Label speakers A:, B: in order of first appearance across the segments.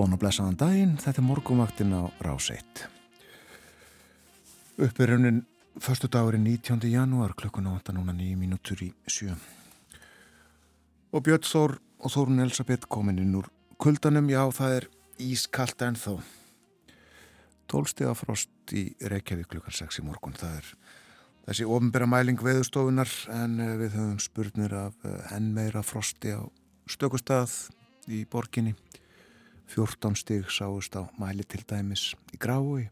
A: Góðan og blessaðan daginn, þetta er morgumvaktin á Ráseitt. Uppirraunin förstu dagurinn 19. janúar klukkun á 8 núna 9 mínútur í sjö. Og Björn Þór og Þórun Elisabeth komin inn úr kuldanum, já það er ískallt ennþá. Tólstega frost í Reykjavík klukkan 6 í morgun, það er þessi ofnbæra mæling veðustofunar en eh, við höfum spurnir af eh, enn meira frosti á stökustað í borginni. 14 stig sáust á mæli til dæmis í grái.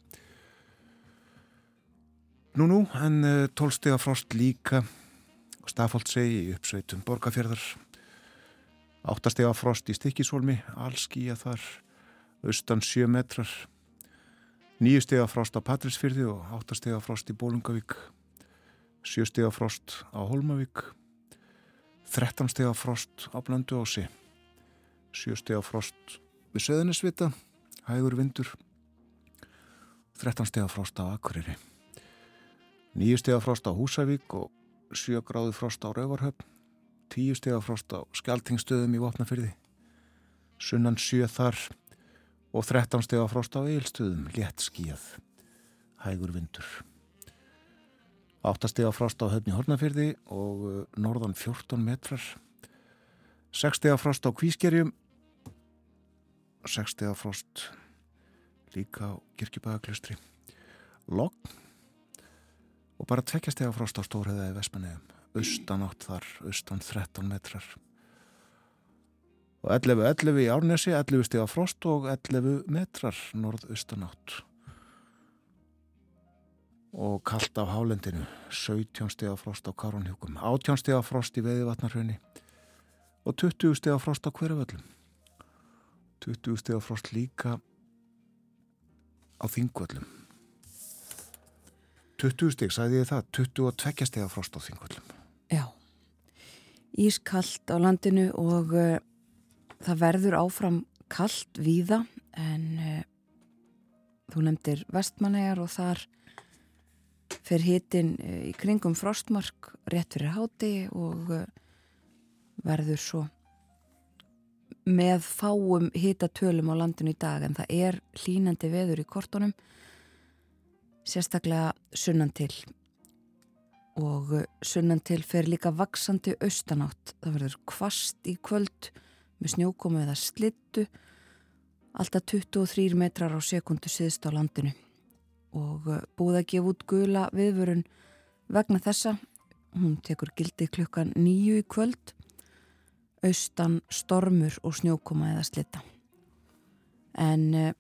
A: Nú nú, en 12 eh, stig af frost líka Stafóldsegi í uppsveitum borgarfjörðar. 8 stig af frost í stikkisólmi, allskíja þar, austan 7 metrar. 9 stig af frost á Patrilsfyrði og 8 stig af frost í Bólungavík. 7 stig af frost á Holmavík. 13 stig af frost á Blönduási. 7 stig af frost við söðunisvita, hægur vindur, 13 steg af frost á Akureyri, 9 steg af frost á Húsavík og 7 gráði frost á Rauvarhöfn, 10 steg af frost á Skeltingstöðum í Vopnafyrði, sunnan 7 þar og 13 steg af frost á Eilstöðum, létt skíjað, hægur vindur. 8 steg af frost á höfni Hornafyrði og uh, norðan 14 metrar, 6 steg af frost á Kvískerjum 60 frost líka á kirkjubæðaklustri logg og bara tveggjastega frost á stórheða í Vespanegum, austan átt þar austan 13 metrar. Og 11, 11 í Árnesi 11 stega frost og 11 metrar norð-austan átt og kallt á hálendinu 17 stega frost á Karonhjúkum 18 stega frost í Veðivatnarhraunni og 20 stega frost á Hverjavöllum 20 steg á frost líka á þingvöllum. 20 steg, sagði ég það? 22 steg á frost á þingvöllum.
B: Já. Ískallt á landinu og uh, það verður áfram kallt víða en uh, þú nefndir vestmannegar og þar fer hitin uh, í kringum frostmark rétt fyrir háti og verður svo með fáum hitatölum á landinu í dag en það er hlínandi veður í kortunum sérstaklega sunnan til. Og sunnan til fer líka vaksandi austanátt. Það verður kvast í kvöld með snjókomu eða slittu alltaf 23 metrar á sekundu síðst á landinu. Og búið að gefa út gula viðvörun vegna þessa. Hún tekur gildi klukkan nýju í kvöld austan stormur og snjókoma eða slitta. En eh,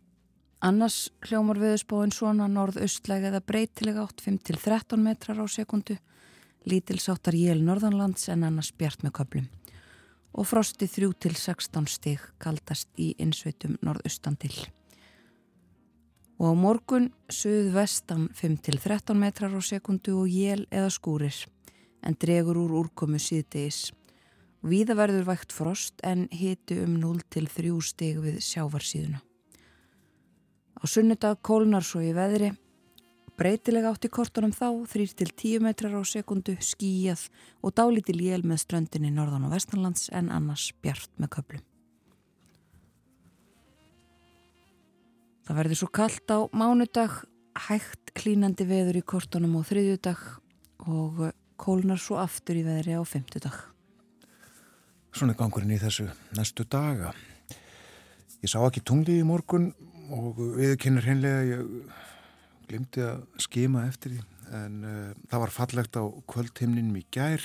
B: annars hljómar viðspóin svona norð-austlega eða breytilega átt 5-13 metrar á sekundu, lítilsáttar jél norðanlands en annars bjart með köplum. Og frosti 3-16 stig kaldast í insveitum norð-austan til. Og á morgun söð vestan 5-13 metrar á sekundu og jél eða skúrir en dregur úr úrkomu síðdegis Víða verður vægt frost en hiti um 0 til 3 stig við sjávarsíðuna. Á sunnudag kólnar svo í veðri, breytilega átt í kortunum þá 3 til 10 metrar á sekundu, skíjað og dálítil jél með ströndinni norðan og vestanlands en annars bjart með köplum. Það verður svo kallt á mánudag, hægt klínandi veður í kortunum á þriðjudag og kólnar svo aftur í veðri á femtudag.
A: Svona er gangurinn í þessu næstu daga. Ég sá ekki tungli í morgun og viðkynnar hinnlega ég glimti að skima eftir því. En uh, það var fallegt á kvöldhimninum í gær.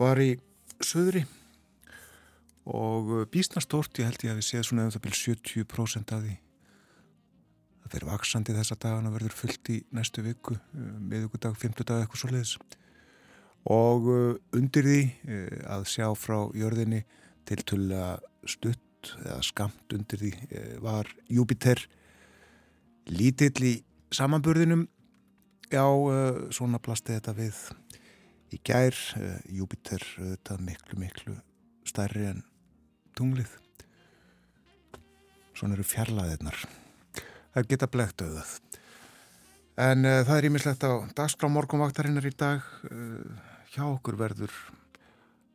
A: Var í söðri og uh, bísnastórt ég held ég að við séð svona það byrjum 70% af því. Það er vaksandi þessa dagana verður fullt í næstu viku uh, miðugudag, fymtudag eitthvað svo leiðis og uh, undir því uh, að sjá frá jörðinni til tulla stutt eða skamt undir því uh, var Júpiter lítill í samanburðinum. Já, svona plasti þetta við í gær. Júpiter þetta miklu miklu stærri en tunglið. Svona eru fjarlæðirnar það geta blegt auðað en það er ímislegt á dagskrá morgunvaktarinnar í dag hjá okkur verður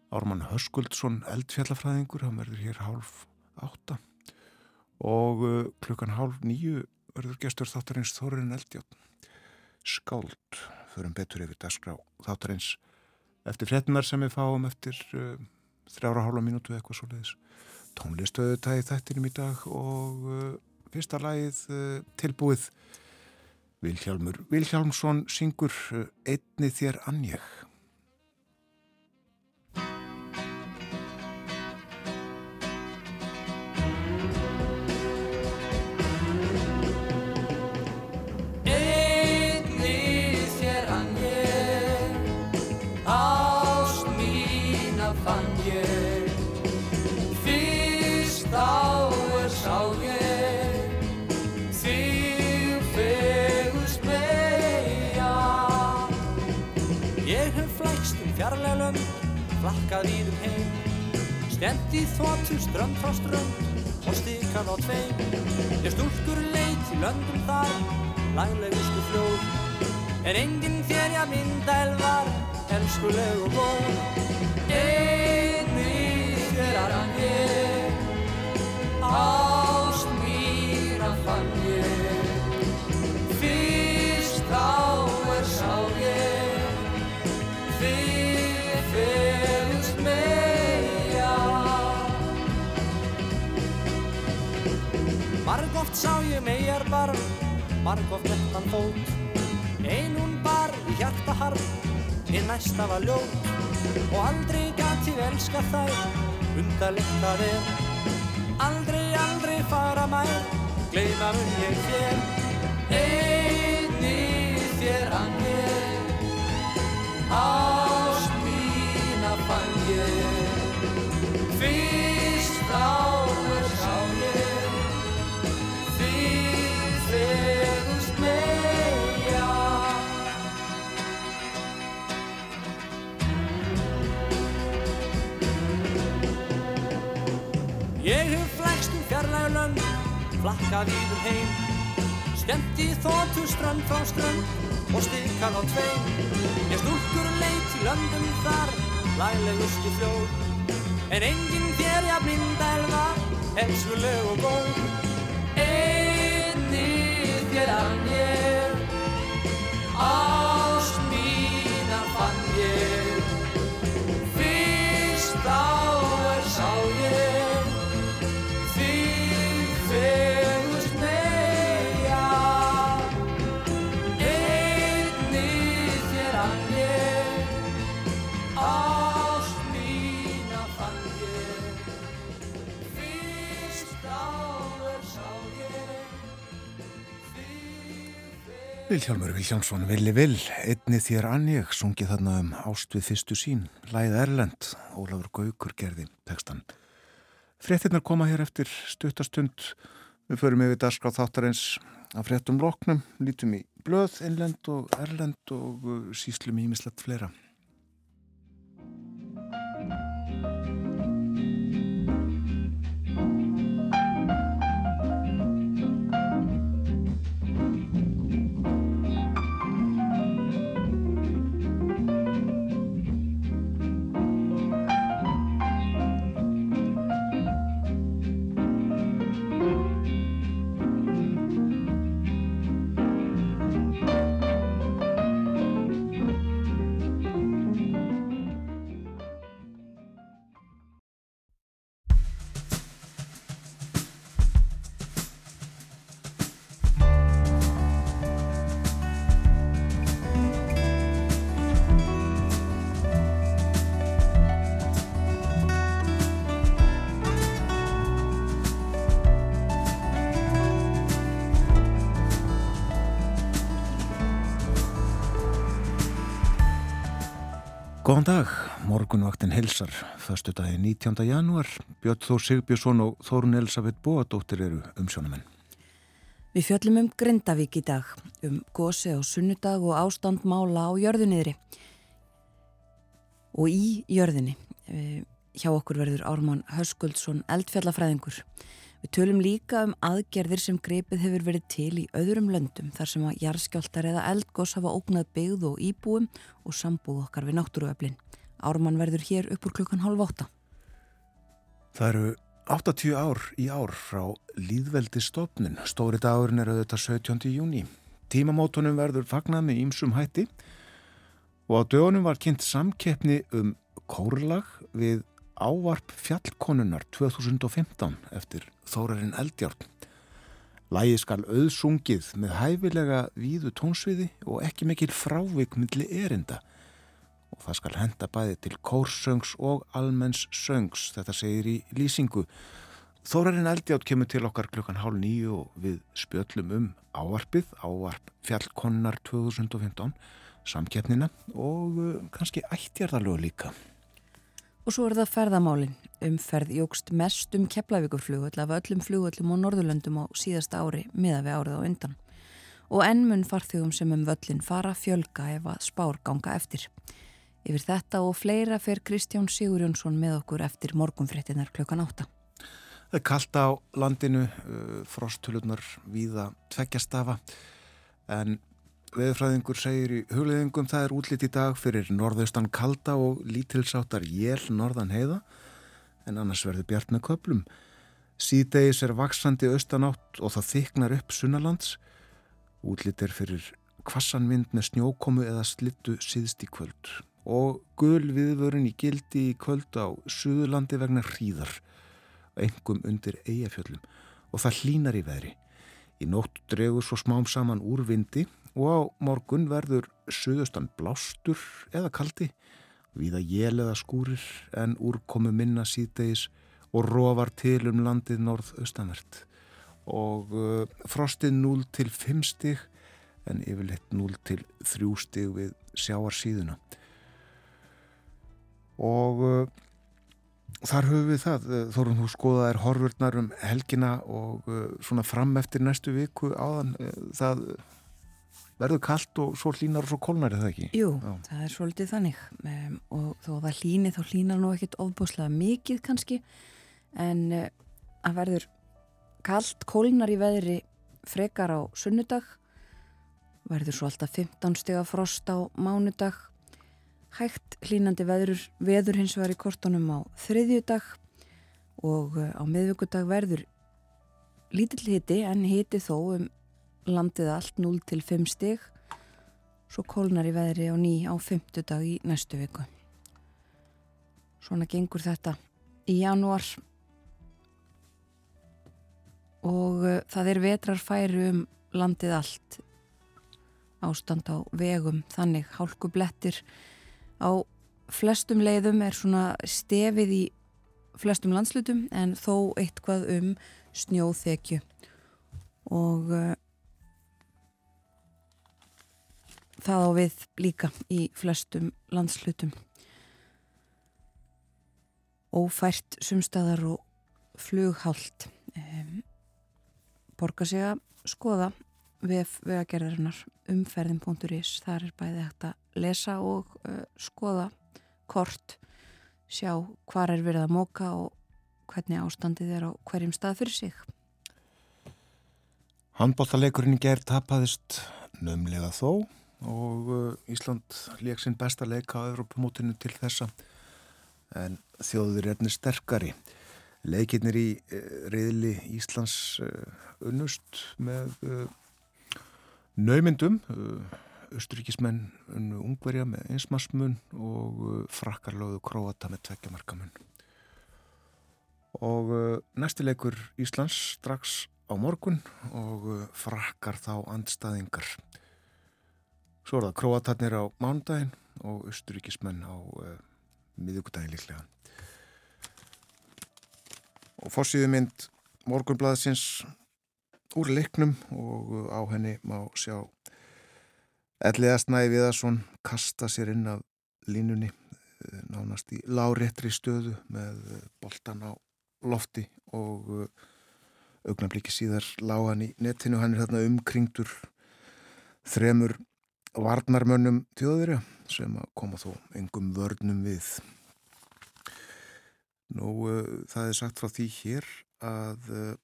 A: Ármann Höskuldsson eldfjallafræðingur, hann verður hér hálf átta. Og uh, klukkan hálf nýju verður gestur þáttarins Þórin Eldjátt skáld förum betur yfir dagskrá þáttarins eftir frettinar sem við fáum eftir uh, þrjára hálfa mínútu eitthvað svo leiðis tónlistöðu tæði þættinum í dag og uh, fyrsta lagið uh, tilbúið. Vilhjálmur Vilhjálmsson syngur uh, einni þér annjeg
C: flakkað í þum heim. Stend í þvóttum strönd frá strönd og stikað á tveim. Ég stúlkur leit í löndum þar, laglegustu fljóð. En enginn þér ég mynda elvar, elskuleg og góð. Einni þér að hann ég, ást margoft nettan fót. Einun bar í hjarta harm, hinn næsta var ljót. Og aldrei gæti ég elska þær, undarlegt það er. Aldrei, aldrei fara mær, gleima mun ég þér. Einni þér hann ég, ást flakkað víður heim. Stemt í þóttu strönd frá strönd og stikað á tveim. Ég stúlkur leit í löndum þar, laglegustu fljóð. En enginn þér ég mynda elvar, elskuleg og góð. Einni þér að ég,
A: Vilhjálmur Vilhjálmsson, Villi Vill, einni þér annjeg, sungið þarna um ást við fyrstu sín, læð Erlend, Ólafur Gaukur gerði textan. Fréttinnar koma hér eftir stuttastund, við förum yfir dagskrá þáttarins að fréttum loknum, lítum í blöð, innlend og Erlend og uh, síslum ímislegt fleira. Góðan dag, morgunvaktin helsar, förstu dagi 19. janúar, Björn Þór Sigbjörnsson og Þórun Elisabeth Bóadóttir eru umsjónamenn.
B: Við fjöllum um Grindavík í dag, um gósi á sunnudag og ástand mála á jörðunniðri. Og í jörðinni, eh, hjá okkur verður Ármann Höskuldsson eldfjallafræðingur. Við tölum líka um aðgerðir sem greipið hefur verið til í öðrum löndum þar sem að jarðskjáltar eða eldgós hafa ógnað byggð og íbúum og sambúð okkar við náttúruöflin. Ármann verður hér upp úr klukkan hálf átta.
A: Það eru 80 ár í ár frá Líðveldi stofnun. Stóri dagurinn er auðvitað 17. júni. Tímamótunum verður fagnað með ímsum hætti og á dögunum var kynnt samkeppni um kórlag við ávarp fjallkonunar 2015 eftir Þórarinn Eldjárn. Lægi skal auðsungið með hæfilega víðu tónsviði og ekki mikil frávik myndli erinda og það skal henda bæði til kórsöngs og almenns söngs, þetta segir í lýsingu. Þórarinn Eldjátt kemur til okkar klukkan hálf nýju og við spjöllum um ávarpið, ávarp fjallkonnar 2015, samkeppnina og uh, kannski ættjarðalög líka.
B: Og svo er það ferðamálinn. Umferð jógst mest um Keflavíkurflugull af öllum flugullum og Norðurlöndum á síðasta ári miða við árið á undan. Og ennmun farþjóðum sem um völlin fara fjölga ef að spár ganga eftir. Yfir þetta og fleira fer Kristján Sigurjónsson með okkur eftir morgunfréttinar klukkan átta.
A: Það er kallt á landinu, uh, frosthulunar víða tveggjastafa en veðurfræðingur segir í hugleðingum það er útlitt í dag fyrir norðaustan kalda og lítilsáttar jél norðan heiða en annars verður bjart með köplum. Síðdegis er vaksandi austanátt og það þyknar upp sunnalands. Útlitt er fyrir kvassanvind með snjókomu eða slittu síðst í kvöld og gul viðvörun í gildi í kvöld á Suðurlandi vegna hríðar, engum undir eigafjöllum og það hlínar í veðri. Í nótt dregur svo smám saman úr vindi og á morgun verður suðustan blástur eða kaldi, viða jél eða skúrir en úrkomu minna síðdegis og rofar til um landið norð-austanvert. Og uh, frostið 0 til 5 stig en yfirleitt 0 til 3 stig við sjáarsíðuna og uh, þar höfum við það uh, þórum þú skoðaðir horfurnar um helgina og svona fram eftir næstu viku áðan það verður kallt og svo hlínar og svo kólnar er það ekki?
B: Jú, Já. það er svolítið þannig um, og þó það hlíni þá hlínar nú ekkit ofbúslega mikið kannski en uh, að verður kallt kólnar í veðri frekar á sunnudag verður svo alltaf 15 steg af frost á mánudag Hægt hlínandi veður, veður hins vegar í kortunum á þriðjudag og eh, á miðvöggudag verður lítill hiti en hiti þó um landið allt 0 til 5 stig. Svo kólnar í veðri á ný á fymtudag í næstu viku. Svona gengur þetta í janúar. Og uh, það er vetrarfæri um landið allt. Ástand á vegum þannig. Hálkublettir á flestum leiðum er svona stefið í flestum landslutum en þó eitthvað um snjóþekju. Og uh, það á við líka í flestum landslutum ófært sumstaðar og flughált um, borgar sig að skoða við vegagerðarinnar umferðin.is þar er bæði hægt að lesa og uh, skoða kort sjá hvar er verið að móka og hvernig ástandið er á hverjum stað fyrir sig.
A: Handbóttaleikurinn ger tapaðist nömlega þó og uh, Ísland leik sinn besta leika á Europamótinu til þessa en þjóður er nefnir sterkari leikinnir í uh, reyðli Íslands uh, unnust með Naumindum, austuríkismenn uh, unnu ungverja með einsmarsmun og frakkarlóðu króata með tveggjamarkamun. Og næstileikur Íslands strax á morgun og frakkar þá andstaðingar. Svo er það króatarnir á mánudaginn og austuríkismenn á uh, miðugudaginn líklega. Og fórsýðu mynd morgunblæðsins úr leiknum og á henni má sjá Elliða Snæði Viðarsson kasta sér inn af línunni eh, nánast í láréttri stöðu með boltan á lofti og eh, augnabliki síðar lág hann í netinu hann er þarna umkringdur þremur varnarmönnum tjóðurja sem koma þó engum vörnum við Nú uh, það er sagt frá því hér að uh,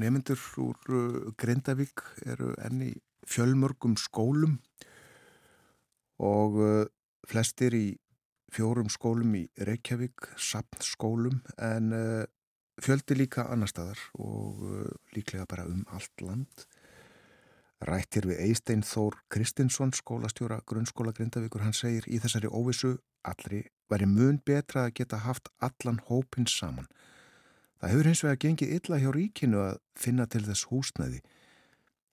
A: Nefnendur úr uh, Grindavík eru enni fjölmörgum skólum og flestir í fjórum skólum í Reykjavík, sapnskólum en fjöldi líka annar staðar og líklega bara um allt land. Rættir við Eistein Þór Kristinsson, skólastjóra grunnskóla Grindavíkur, hann segir í þessari óvissu allri væri mun betra að geta haft allan hópin saman. Það hefur hins vegar gengið illa hjá ríkinu að finna til þess húsnæði.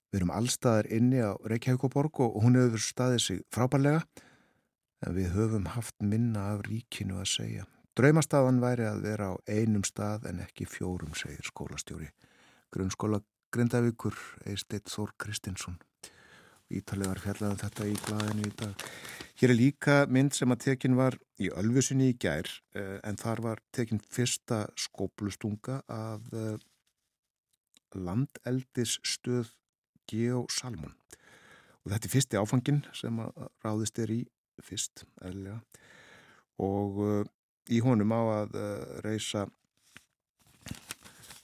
A: Við erum allstaðar inni á Reykjavík og Borg og hún hefur staðið sig frábærlega en við höfum haft minna af ríkinu að segja. Draumastaðan væri að vera á einum stað en ekki fjórum, segir skólastjóri. Grunnskóla Grindavíkur, Eisteit Þór Kristinsson. Ítalið var fjallaðan um þetta í blæðinu í dag. Hér er líka mynd sem að tekin var í Ölfusinni í gær eh, en þar var tekin fyrsta skóplustunga af eh, landeldisstöð Geo Salmon. Og þetta er fyrsti áfangin sem að ráðist er í fyrst, eðlega. Og uh, í honum á að reysa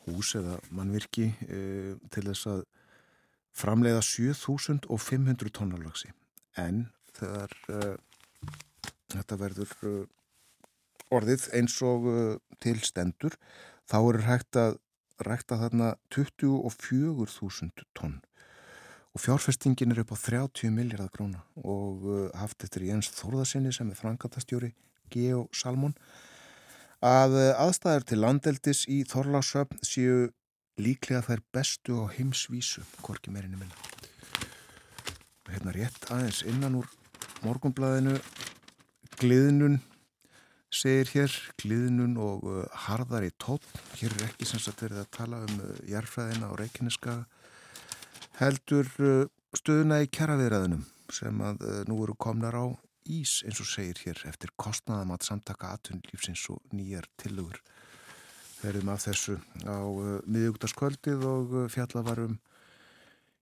A: hús eða mannvirki uh, til þess að framleiða 7500 tónarlagsi en þegar uh, þetta verður uh, orðið eins og uh, til stendur þá er hægt að rækta þarna 24.000 tonn. Og fjárfestingin er upp á 30 miljardar gróna og haft eftir Jens Þórðarsinni sem er frangatastjóri Geo Salmon að aðstæðar til landeldis í Þorlásöfn séu líklega þær bestu á heimsvísu, hvorki meirinni minna. Hérna rétt aðeins innan úr morgunblæðinu, gliðnun segir hér, gliðnun og uh, harðar í tótt. Hér er ekki sem sagt verið að tala um uh, jærfræðina og reikiniska heldur stöðuna í kjaraviðræðinum sem að nú eru komnar á ís eins og segir hér eftir kostnaðamat samtaka atunlífsins og nýjar tilugur verðum af þessu á uh, miðjúktarskvöldið og uh, fjallavarum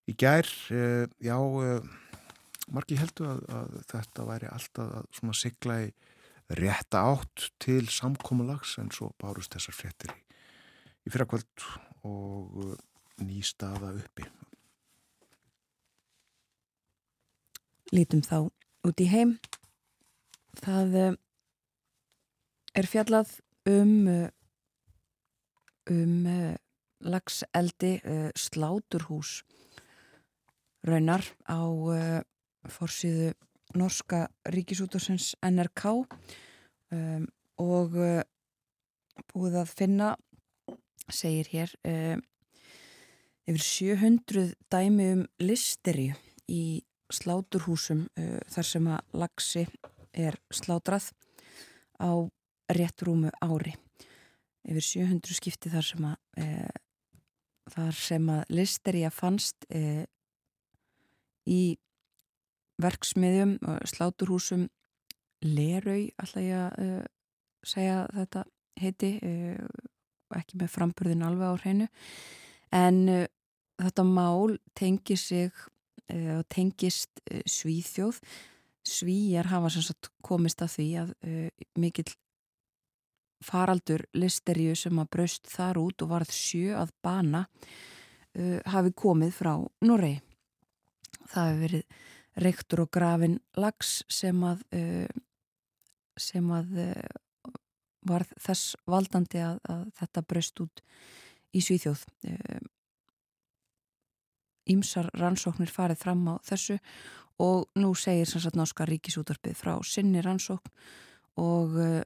A: í gær. Uh, já, margi heldur að, að þetta væri alltaf að svona sigla í rétta átt til samkómulags en svo bárust þessar frettir í, í fyrrakvöld og uh, ný staða uppi.
B: Lítum þá út í heim. Það uh, er fjallað um um uh, lagseldi sláturhús raunar á fórsíðu norska ríkisútursins NRK um, og búið að finna segir hér yfir 700 dæmi um listeri í sláturhúsum þar sem að lagsi er slátrað á rétt rúmu ári. Yfir 700 skipti þar sem að e, þar sem að listeríja fannst e, í verksmiðjum og sláturhúsum. Lerau alltaf ég að e, segja þetta heiti e, ekki með framburðin alveg á hreinu. En þetta mál tengi sig og tengist svíþjóð svíjar hafa komist að því að mikill faraldur listeríu sem að braust þar út og varð sjö að bana hafi komið frá Noregi. Það hefur verið reyktur og grafin lags sem að, sem að var þess valdandi að, að þetta braust út í Svíþjóð. Ímsar rannsóknir farið fram á þessu og nú segir sannsagt Norska ríkisútarpið frá sinni rannsókn og uh,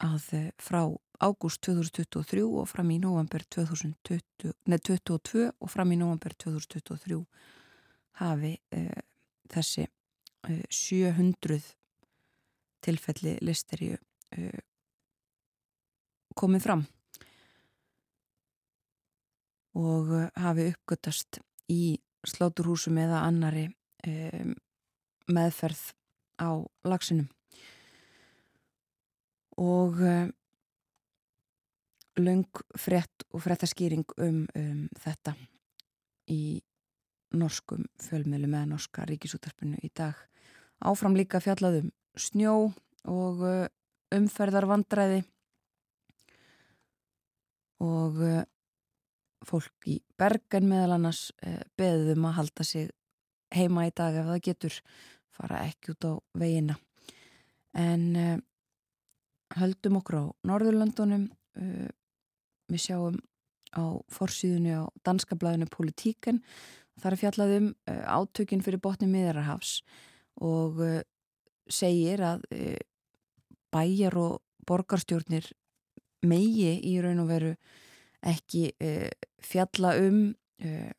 B: að eh, frá ágúst 2023 og fram í november 2020, neð 2022 og fram í november 2023 hafi uh, þessi uh, 700 tilfelli listeríu uh, komið fram og hafi uppgötast í sláturhúsum eða annari meðferð á lagsinum og uh, lung frett og frettaskýring um, um þetta í norskum fjölmiðlum eða norska ríkisútarpinu í dag. Áfram líka fjallaðum snjó og uh, umferðarvandræði og uh, fólk í Bergen meðal annars beðum að halda sig heima í dag ef það getur fara ekki út á veginna. En höldum okkur á Norðurlandunum uh, við sjáum á forsýðunni á danska blæðinu Politíken þar er fjallað um uh, átökin fyrir botni miðararhafs og uh, segir að uh, bæjar og borgarstjórnir megi í raun og veru ekki uh, fjalla um uh,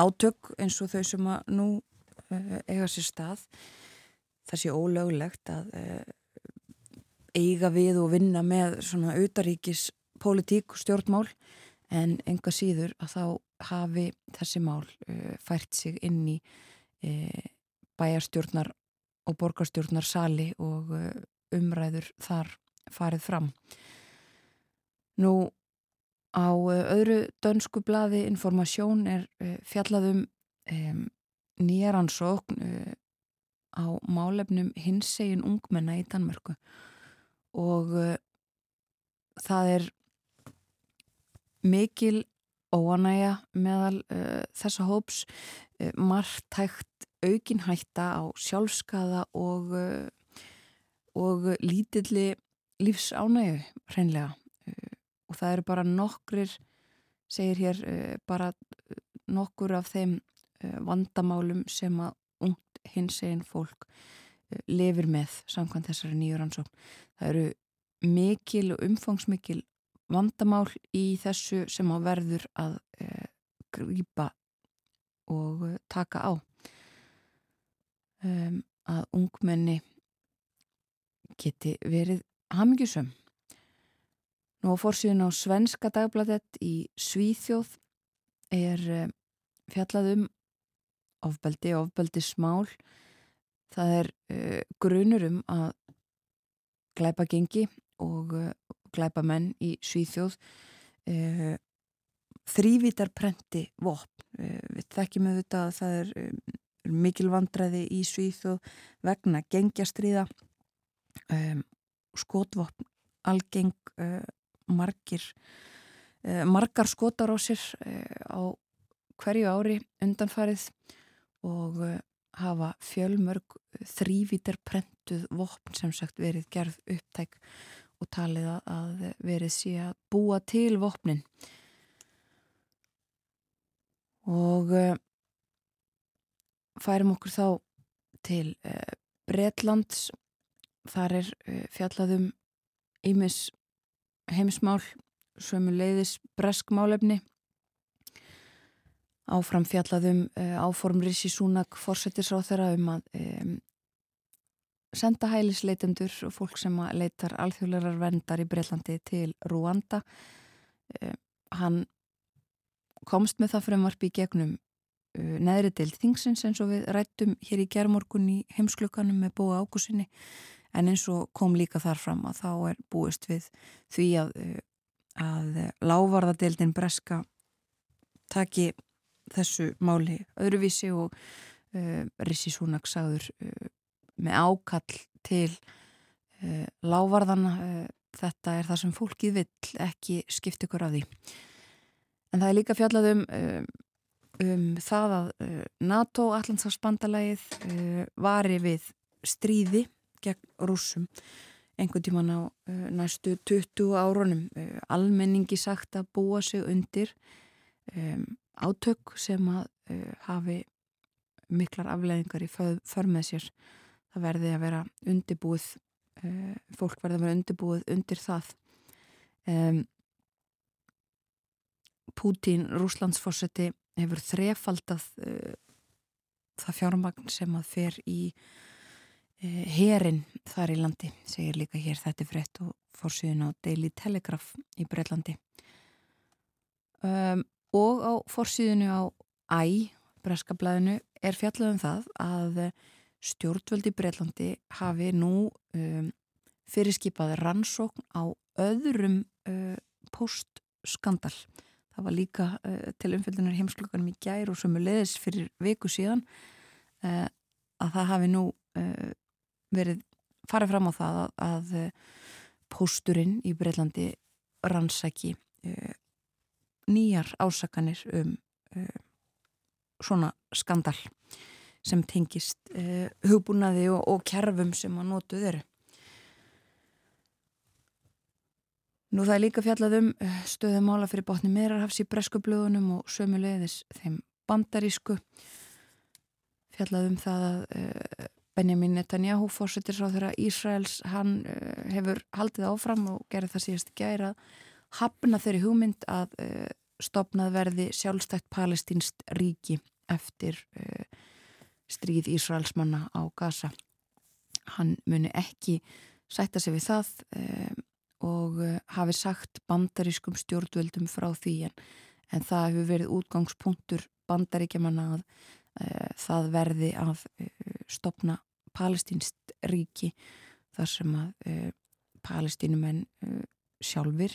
B: átök eins og þau sem að nú uh, eiga sér stað það sé ólöglegt að eiga við og vinna með svona utaríkis politík og stjórnmál en enga síður að þá hafi þessi mál uh, fært sig inn í uh, bæjarstjórnar og borgarstjórnar sali og umræður þar farið fram. Nú á öðru dönsku blaði informasjón er fjallaðum um, nýjaransókn á málefnum hinsegin ungmenna í Danmörku. Og það er mikil óanæja meðal uh, þessa hóps uh, margt hægt aukin hætta á sjálfskaða og, uh, og lítilli lífsánægu hreinlega og það eru bara nokkrir segir hér bara nokkur af þeim vandamálum sem að ungt hins eginn fólk lifir með samkvæmt þessari nýjur ansókn. Það eru mikil og umfangsmikil vandamál í þessu sem á verður að grýpa og taka á um, að ungmenni geti verið hamingjusum Nú fórsíðun á Svenska dagbladet í Svíþjóð er e, fjallaðum ofbeldi, ofbeldi smál það er uh, grunurum að glæpa gengi og uh, glæpamenn í Svíþjóð uh, þrývítarprenti vopn. Uh, við þekkjum auðvitað að það er um, mikil vandræði í Svíþjóð vegna gengjastriða, um, skotvopn, algeng, margir, margar skotar á sér á hverju ári undanfarið og hafa fjölmörg þrývítarprentuð vopn sem sagt verið gerð upptæk og talið að verið sé að búa til vopnin. Og uh, færum okkur þá til uh, Bretlands. Þar er uh, fjallaðum ímis heimismál sömu leiðis breskmálefni áfram fjallaðum áform Rissi Súnak fórsetisráð þeirra um að um, senda hælisleitendur og fólk sem leitar alþjóðlegar vendar í Breitlandi til Rúanda. Uh, hann komst með það fremvarp í gegnum uh, neðri deild þingsins eins og við rættum hér í gerðmorgun í heimsklukanum með búa ákusinni en eins og kom líka þar fram að þá er búist við því að, uh, að lávarðadeildin breska taki þessu máli öðruvísi og Rissi Súnak sagður með ákall til uh, lávarðana uh, þetta er það sem fólkið vill ekki skipt ykkur af því. En það er líka fjallað um, um, það að uh, NATO allansagsbandalægið vari við stríði gegn rúsum einhvern tíman á næstu 20 árunum. Almenningi sagt að búa sig undir um, átök sem að hafi miklar afleðingar í för með sér. Það verði að vera undibúið uh, fólk verði að vera undibúið undir það. Um, Pútín Rúslandsforseti hefur þrefaldað uh, það fjármagn sem að fer í uh, herin þar í landi segir líka hér þetta frétt og fórsýðun á Daily Telegraph í Breitlandi um, og á fórsýðunu á Æ, breskablaðinu er fjallað um það að stjórnvöldi Breitlandi hafi nú um, fyrirskipað rannsókn á öðrum uh, postskandal. Það var líka uh, til umfylgjunar heimsklokkanum í gær og sömu leðis fyrir viku síðan uh, að það hafi nú verið farið fram á það að, að uh, pósturinn í Breitlandi rannsæki uh, nýjar ásakanir um svona skandal sem tengist uh, hugbúnaði og, og kerfum sem að notuð eru. Nú það er líka fjallað um eh, stöðum mála fyrir botni meirarhafs í breskublöðunum og sömulegðis þeim bandarísku fjallað um það að uh, Benjamin Netanyahu, fórsettir sá þeirra Ísraels, hann uh, hefur haldið áfram og gerði það síðast gæra hafna þeirri hugmynd að uh, stopnað verði sjálfstækt palestínst ríki eftir stríð Ísraelsmanna á Gaza. Hann muni ekki sætta sig við það og hafi sagt bandarískum stjórnvöldum frá því en, en það hefur verið útgangspunktur bandaríkjamanna að uh, það verði að uh, stopna palestínst ríki þar sem að uh, palestínumenn sjálfur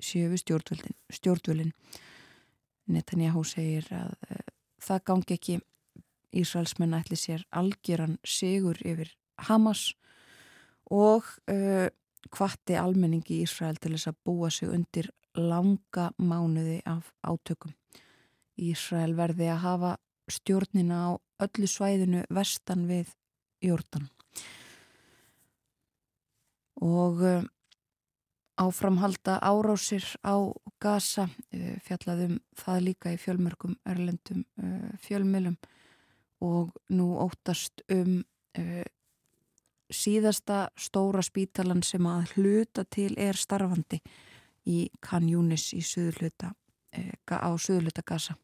B: sjöfu stjórnvöldin, stjórnvöldin Netanyahu segir að það gangi ekki Ísraelsmenn ætli sér algjöran sigur yfir Hamas og hvati almenningi í Ísrael til þess að búa sig undir langa mánuði af átökum. Ísrael verði að hafa stjórnina á öllu svæðinu vestan við Jórdan. Og uh, áframhalda árásir á Gaza uh, fjallaðum það líka í fjölmörgum erlendum uh, fjölmilum og nú óttast um síðasta stóra spítalan sem að hluta til er starfandi í Kanjúnis í söðurluta á söðurluta Gaza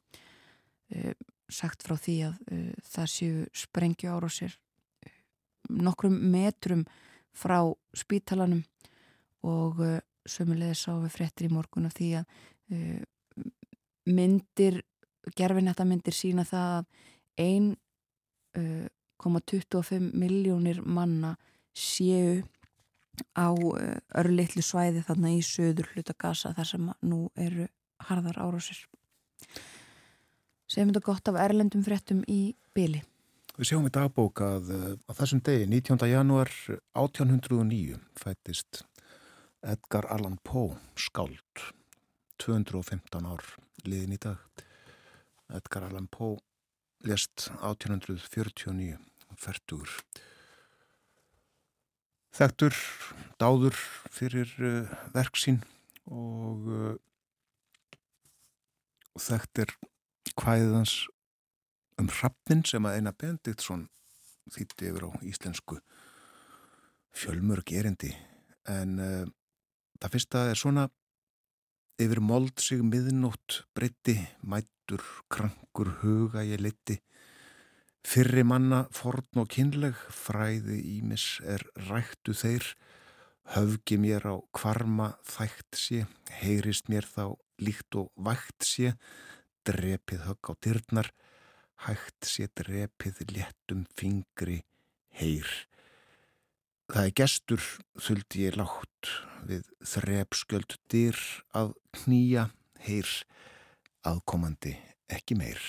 B: sagt frá því að uh, það séu sprengju ára sér uh, nokkrum metrum frá spítalanum og uh, sömulegði sá við frettir í morgun af því að uh, myndir, gerfinetta myndir sína það að 1,25 uh, miljónir manna séu á uh, örlittlu svæði þarna í söður hluta gasa þar sem nú eru harðar ára sér Segjum þetta gott af erlendum fréttum í byli.
A: Við sjáum í dagbók að á þessum degi, 19. januar 1809, fættist Edgar Allan Poe, skáld, 215 ár liðin í dag. Edgar Allan Poe lest 1849, færtugur. Þektur, dáður fyrir uh, verksín og uh, þektir hvæðans um hrappnin sem að eina Bendiktsson þýtti yfir á íslensku fjölmörg erindi en uh, það fyrsta er svona yfir mold sig miðnótt breytti, mættur, krankur, huga ég liti fyrri manna forn og kynleg fræði ímis er rættu þeir. Höfgi mér á kvarma þægt sé heyrist mér þá líkt og vægt sé drepið högg á dyrnar, hægt sé drepið léttum fingri heyr. Það er gestur, þuldi ég látt, við þrepskjöld dyr að knýja heyr, aðkomandi ekki meir.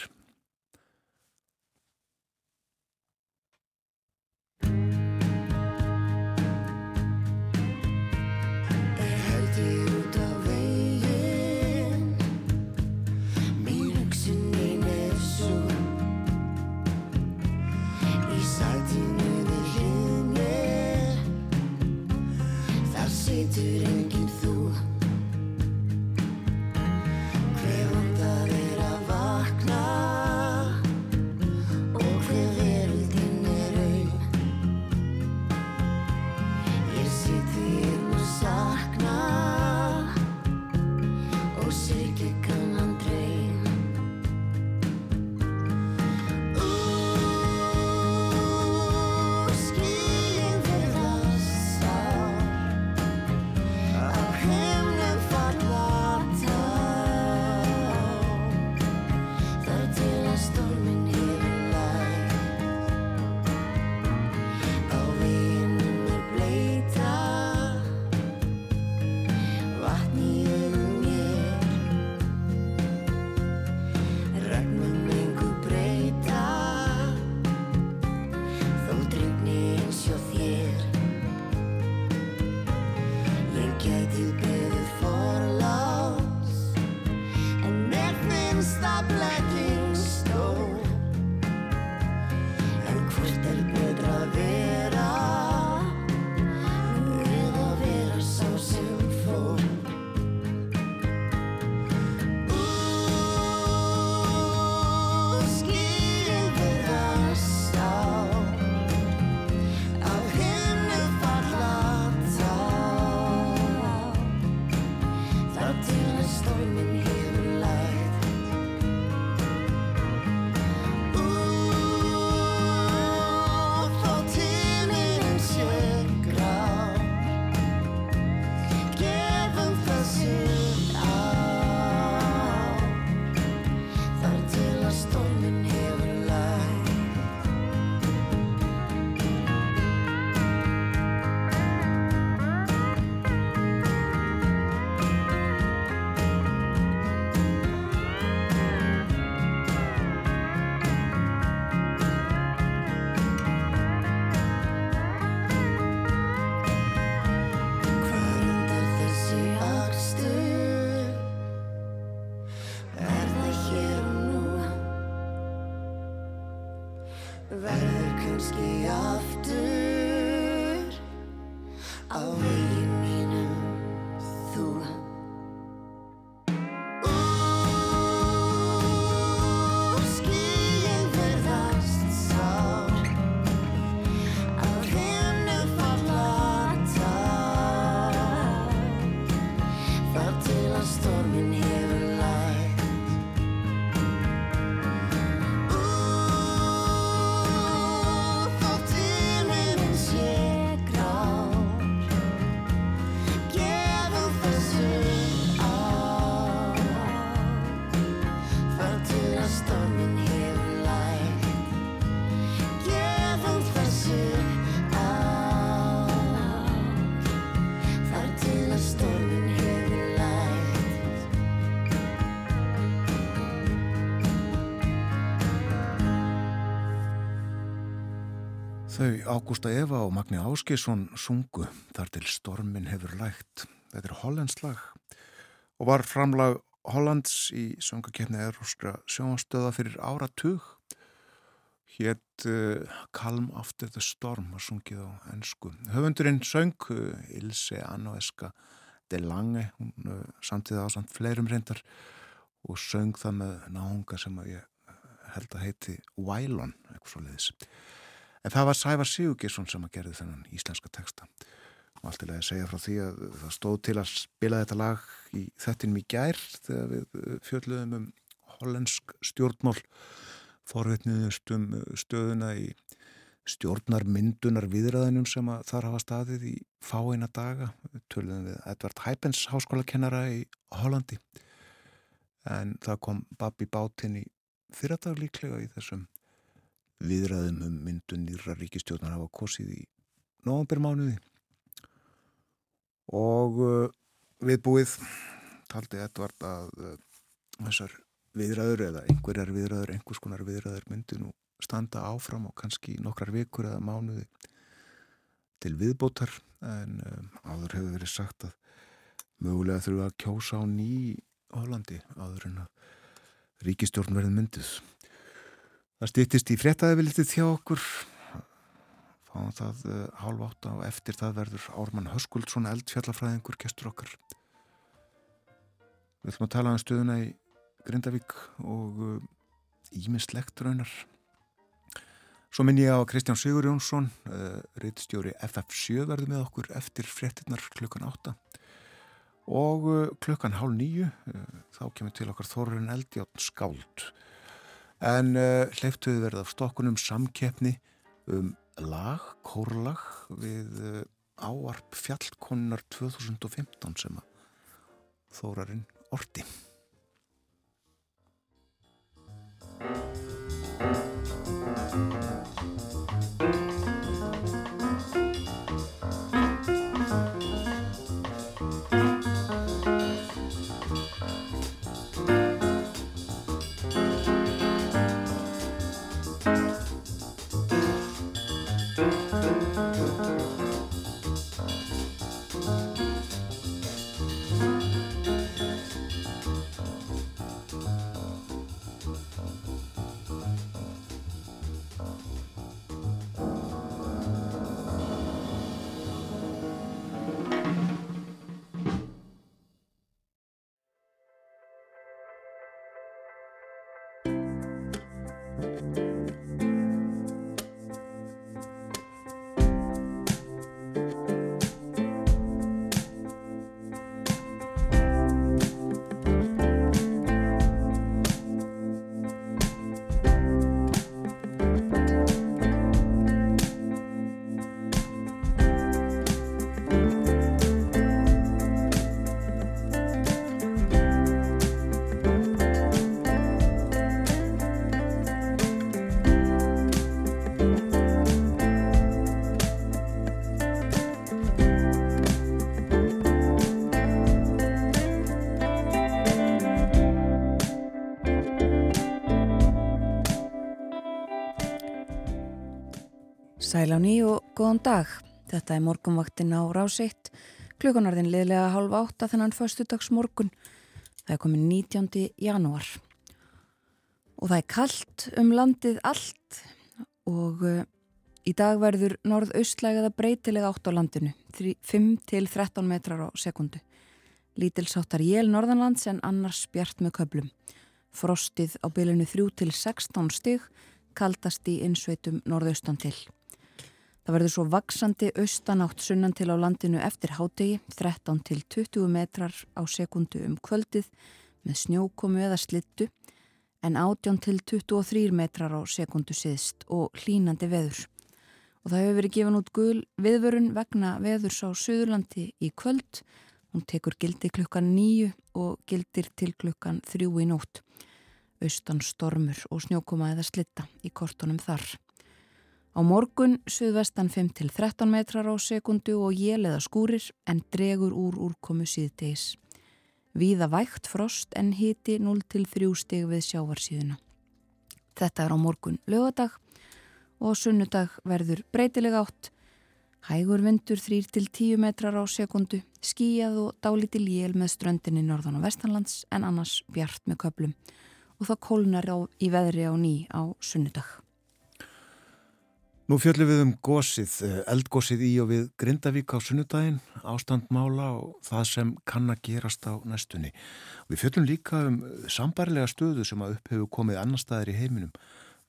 A: Þau Ágústa Eva og Magni Áskisson sungu þar til stormin hefur lægt. Þetta er hollandslag og var framlag Hollands í söngakefni eróskra sjónastöða fyrir áratug. Hétt uh, Calm After the Storm var sungið á ennsku. Höfundurinn söng uh, Ilse Anoeska de Lange, hún uh, samtíða á samt fleirum reyndar og söng það með náunga sem ég held að heiti Wylon, eitthvað svo leiðis. En það var Sævar Sigurgesson sem að gerði þennan íslenska texta. Og allt til að segja frá því að það stóð til að spila þetta lag í þettinum í gær þegar við uh, fjölluðum um hollensk stjórnmál forvitniðust um stöðuna í stjórnarmyndunar viðræðinum sem að þar hafa staðið í fáeina daga. Við töluðum við Edvard Hæpens háskólakennara í Hollandi en það kom Babi Bátinn í fyrradag líklega í þessum viðræðum um myndun nýra ríkistjórnar hafa kosið í nógumbermánuði og uh, viðbúið taldi Edvard að uh, þessar viðræður eða einhverjar viðræður, einhvers konar viðræður myndi nú standa áfram og kannski nokkrar vikur eða mánuði til viðbótar en um, áður hefur verið sagt að mögulega þurfa að kjósa á ný í Hollandi áður en að ríkistjórn verði myndið. Það stýttist í fréttaði við litið þjá okkur. Fáum það uh, hálf átta og eftir það verður Ármann Höskuldsson eldfjallafræðingur gestur okkar. Við ætlum að tala um stöðuna í Grindavík og ímislegt uh, raunar. Svo minn ég á Kristján Sigur Jónsson uh, reittstjóri FF7 verður með okkur eftir fréttinnar klukkan átta. Og klukkan hálf nýju þá kemur til okkar Þorrin Eldjátt skáld en hleyftuði verða af stokkunum samkeppni um lag, kórlag við áarp fjallkonnar 2015 sem að Þórarinn orti.
B: Sæl á ný og góðan dag. Þetta er morgunvaktin á rásitt. Klukkanarðin liðlega hálf átta þennan föstudags morgun. Það er komin 19. janúar. Og það er kallt um landið allt og uh, í dag verður norðaustlæg eða breytilega átt á landinu, 5-13 metrar á sekundu. Lítilsáttar jél norðanlands en annars bjart með köplum. Frostið á bylunu 3-16 stig, kaldast í innsveitum norðaustan til. Það verður svo vaksandi austanátt sunnan til á landinu eftir hádegi, 13 til 20 metrar á sekundu um kvöldið með snjókomu eða slittu en 18 til 23 metrar á sekundu siðst og hlínandi veður. Og það hefur verið gefin út gul viðvörun vegna veðurs á Suðurlandi í kvöld. Hún tekur gildi klukkan nýju og gildir til klukkan þrjú í nótt. Austan stormur og snjókoma eða slitta í kortunum þar. Á morgun suðvestan 5 til 13 metrar á sekundu og jél eða skúrir en dregur úr úrkomu síðtegis. Víða vægt frost en hiti 0 til 3 steg við sjávarsíðuna. Þetta er á morgun lögadag og sunnudag verður breytilega átt. Hægur vindur 3 til 10 metrar á sekundu, skíjað og dálíti lél með ströndinni norðan og vestanlands en annars bjart með köplum og það kólnar í veðri á ný á sunnudag.
A: Nú fjöllum við um gósið, eh, eldgósið í og við Grindavík á sunnudaginn, ástandmála og það sem kann að gerast á næstunni. Við fjöllum líka um sambarlega stöðu sem að upp hefur komið annar staðir í heiminum,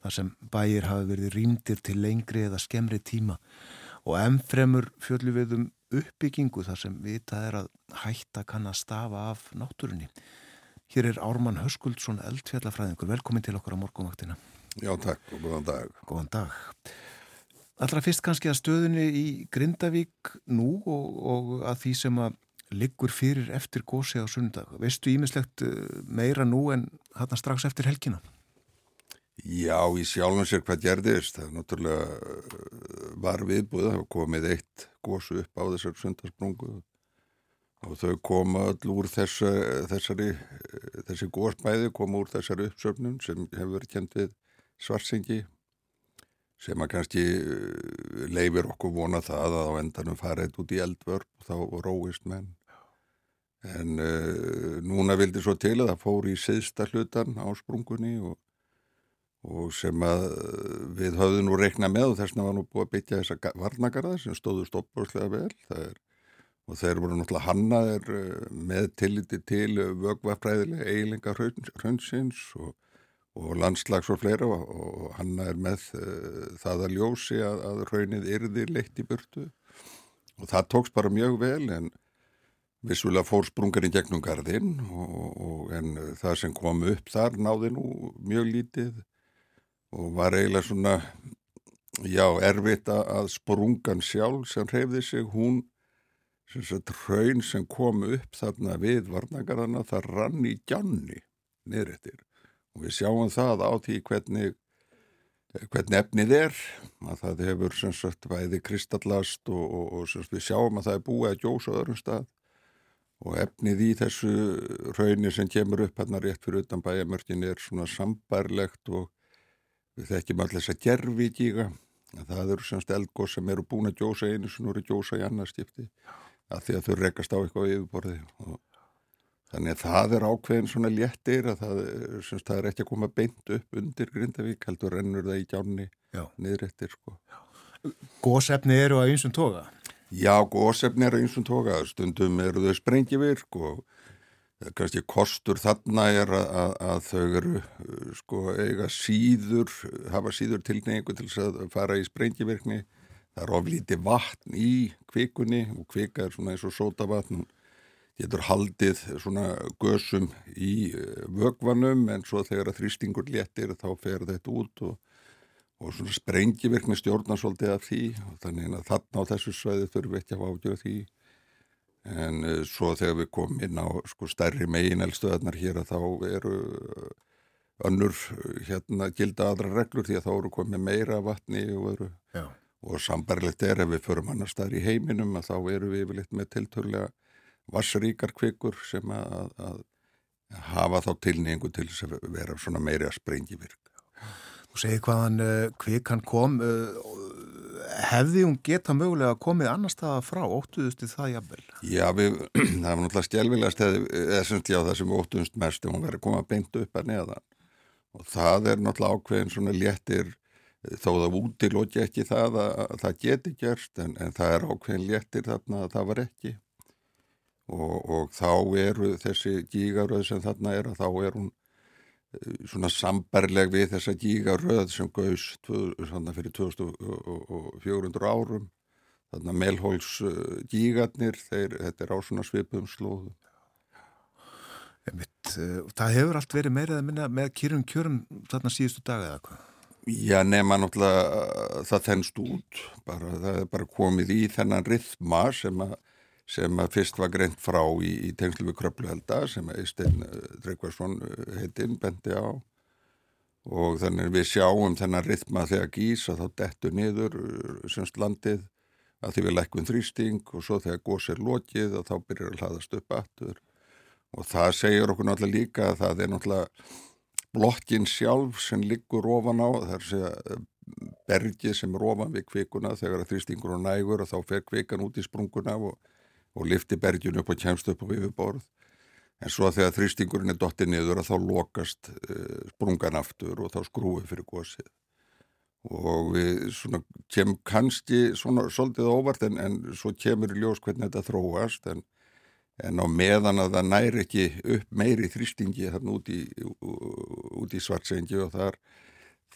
A: þar sem bæir hafi verið rýmdir til lengri eða skemmri tíma og ennfremur fjöllum við um uppbyggingu þar sem vita er að hætta kann að stafa af náttúrunni. Hér er Ármann Höskuldsson eldfjallafræðingur, velkomin til okkar á morgunvaktina.
D: Já, takk og góðan dag.
A: Góðan dag. Allra fyrst kannski að stöðunni í Grindavík nú og, og að því sem að liggur fyrir eftir gósi á sundag. Veistu ímislegt meira nú en hann strax eftir helgina?
D: Já, í sjálfum sér hvað gerðist. Það er náttúrulega var viðbúið að hafa komið eitt gósu upp á þessar sundarsprungu og þau koma öll úr þessa, þessari, þessi gósbæði koma úr þessari uppsöfnun sem hefur verið kent við svarsengi sem að kannski leifir okkur vona það að á endanum farið út í eldvörp og þá róist menn. En uh, núna vildi svo til að það fór í siðsta hlutan á sprungunni og, og sem að við höfðum nú reikna með og þess vegna var nú búið að byggja þessa varnagarða sem stóðu stoppbúrslega vel. Er, og þeir voru náttúrulega hannaðir með tilliti til vögvafræðilega eiginlega hraunsins og og landslags og fleira og, og hann er með uh, það að ljósi að, að raunnið yrði leitt í burtu. Og það tóks bara mjög vel en vissulega fór sprungarinn gegnum gardinn en það sem kom upp þar náði nú mjög lítið og var eiginlega svona já, erfitt að sprungan sjálf sem hreyfði sig, hún sem sagt raun sem kom upp þarna við varnagarðana það rann í gjanni niðrættir og við sjáum það á því hvernig, hvernig efnið er að það hefur sem sagt væði kristallast og, og, og sagt, við sjáum að það er búið að gjósa öðrum stað. Og efnið í þessu raunir sem kemur upp hérna rétt fyrir utan bæjamörkin er svona sambarlegt og við þekkjum allir þess að gerfi gíga það eru semst eldgóð sem eru búin að gjósa einu sem eru gjósa í annarskipti að því að þau rekast á eitthvað yfirborði. Og Þannig að það er ákveðin svona léttir að það, semst, það er ekki að koma beint upp undir Grindavík, heldur rennur það í gjánni niðrættir sko.
A: Gósefni eru að einsum toga?
D: Já, gósefni eru að einsum toga, stundum eru þau sprengivirk og kannski kostur þarna er að, að, að þau eru sko eiga síður, hafa síður tilneingu til þess að fara í sprengivirkni. Það er oflítið vatn í kvikunni og kvika er svona eins og sótavatn og getur haldið svona gösum í eh, vögvanum en svo þegar að þrýstingur léttir þá fer þetta út og, og svona sprengivirkni stjórnar svolítið af því. Og þannig að þarna á þessu sveiði þurfum við ekki að ágjöra því. En uh, svo þegar við komum inn á sko stærri megin elstöðarnar hér að þá eru uh, önnur hérna gilda aðra reglur því að þá eru komið meira vatni og eru
A: Já.
D: og sambarlegt er ef við förum annar staðar í heiminum að þá eru við yfirleitt með tilturlega vassríkar kvikur sem að, að hafa þá tilningu til þess að vera svona meiri að sprengi virk.
A: Þú segir hvaðan uh, kvikan kom, uh, hefði hún geta mögulega komið annar staða frá, óttuðusti það jafnvel?
D: Já, við, það var náttúrulega stjálfilegast eða semst já það sem við óttuðumst mest, hún verið að koma beint upp að neðan og það er náttúrulega ákveðin svona léttir þó það útilóki ekki það að, að það geti gerst en, en það er ákveðin léttir þarna að það var ekki og, og þá eru þessi gígaröð sem þarna er að þá er hún eh, svona sambarleg við þessa gígaröð sem gaus fyrir 2400 árum. Þarna melhóls gígarnir þeir, þetta er á svona svipum slóðum.
A: Einmitt, eh, það hefur allt verið meirið að minna með kýrum kjörum þarna síðustu daga eða hvað?
D: Já, nema náttúrulega það þennst út, bara, það er bara komið í þennan rithma sem að, sem að fyrst var greint frá í, í tengslu við kröpluhelda sem að Eistein Dreikvarsson heitinn bendi á. Og þannig við sjáum þennan rithma þegar gís að þá dettur niður semst landið að því við lækkum þrýsting og svo þegar gós er lokið og þá byrjar að hlaðast upp aftur. Og það segir okkur náttúrulega líka að það er náttúrulega blokkin sjálf sem liggur ofan á, það er segja bergi sem er ofan við kvikuna þegar þrýstingur og nægur og þá fer kvikan út í sprunguna og, og lifti bergin upp og kemst upp á viðborð. En svo þegar þrýstingurinn er dottið niður að þá lokast uh, sprungan aftur og þá skrúið fyrir gósið. Og við svona kem kannski svona svolítið óvart en, en svo kemur í ljós hvernig þetta þróast en en á meðan að það næri ekki upp meiri þrýstingi þarna út í, í svartsengi og þar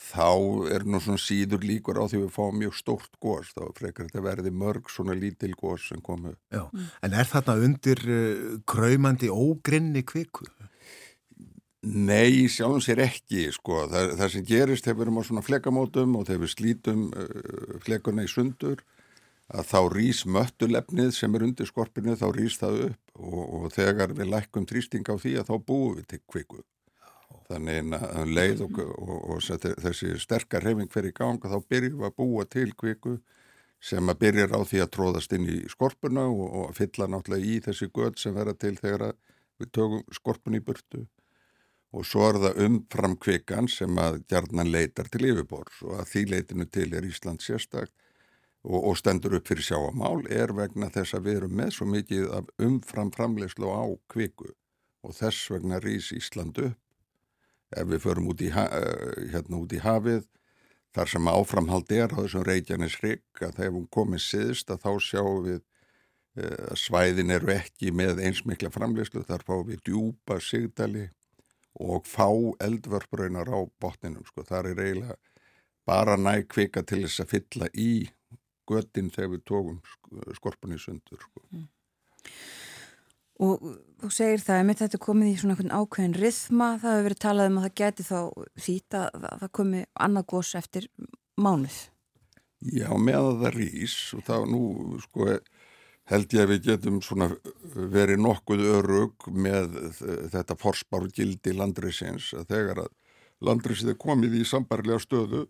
D: þá er nú svona síður líkur á því við fáum mjög stórt gós þá frekar þetta verði mörg svona lítil gós sem komu.
A: Já, en er þarna undir uh, kraumandi ógrinni kviku?
D: Nei, sjálfum sér ekki, sko. Það, það sem gerist þegar við erum á svona flekamótum og þegar við slítum uh, flekuna í sundur að þá rýs möttulefnið sem er undir skorpinu, þá rýs það upp og, og þegar við lækkum trýsting á því að þá búum við til kviku. Þannig að leið og, og, og þessi sterkar hefing fer í gang og þá byrjum við að búa til kviku sem að byrjar á því að tróðast inn í skorpuna og fylla náttúrulega í þessi gödd sem verða til þegar við tökum skorpun í burtu. Og svo er það umfram kvikan sem að gjarnan leitar til yfirbors og að því leitinu til er Ísland sérstakt og, og stendur upp fyrir sjáamál er vegna þess að við erum með svo mikið af umfram framlegslu á kviku og þess vegna rýs Ísland upp ef við förum út í, eh, hérna, út í hafið þar sem áframhald er á þessum Reykjanes Rygg að þegar hún komið siðst að þá sjáum við eh, að svæðin eru ekki með einsmikla framlegslu þar fáum við djúpa sigdali og fá eldvörbröynar á botninum sko. þar er eiginlega bara næg kvika til þess að fylla í göttin þegar við tókum skorpunni sundur sko. mm.
B: Og þú segir það, ef þetta komið í svona ákveðin rithma, það hefur verið talað um að það geti þá þýta að það komi annað gós eftir mánuð.
D: Já, með að það rýs og þá nú sko held ég að við getum svona verið nokkuð örug með þetta forspáru gildi landrisins að þegar að landrisið er komið í sambarlega stöðu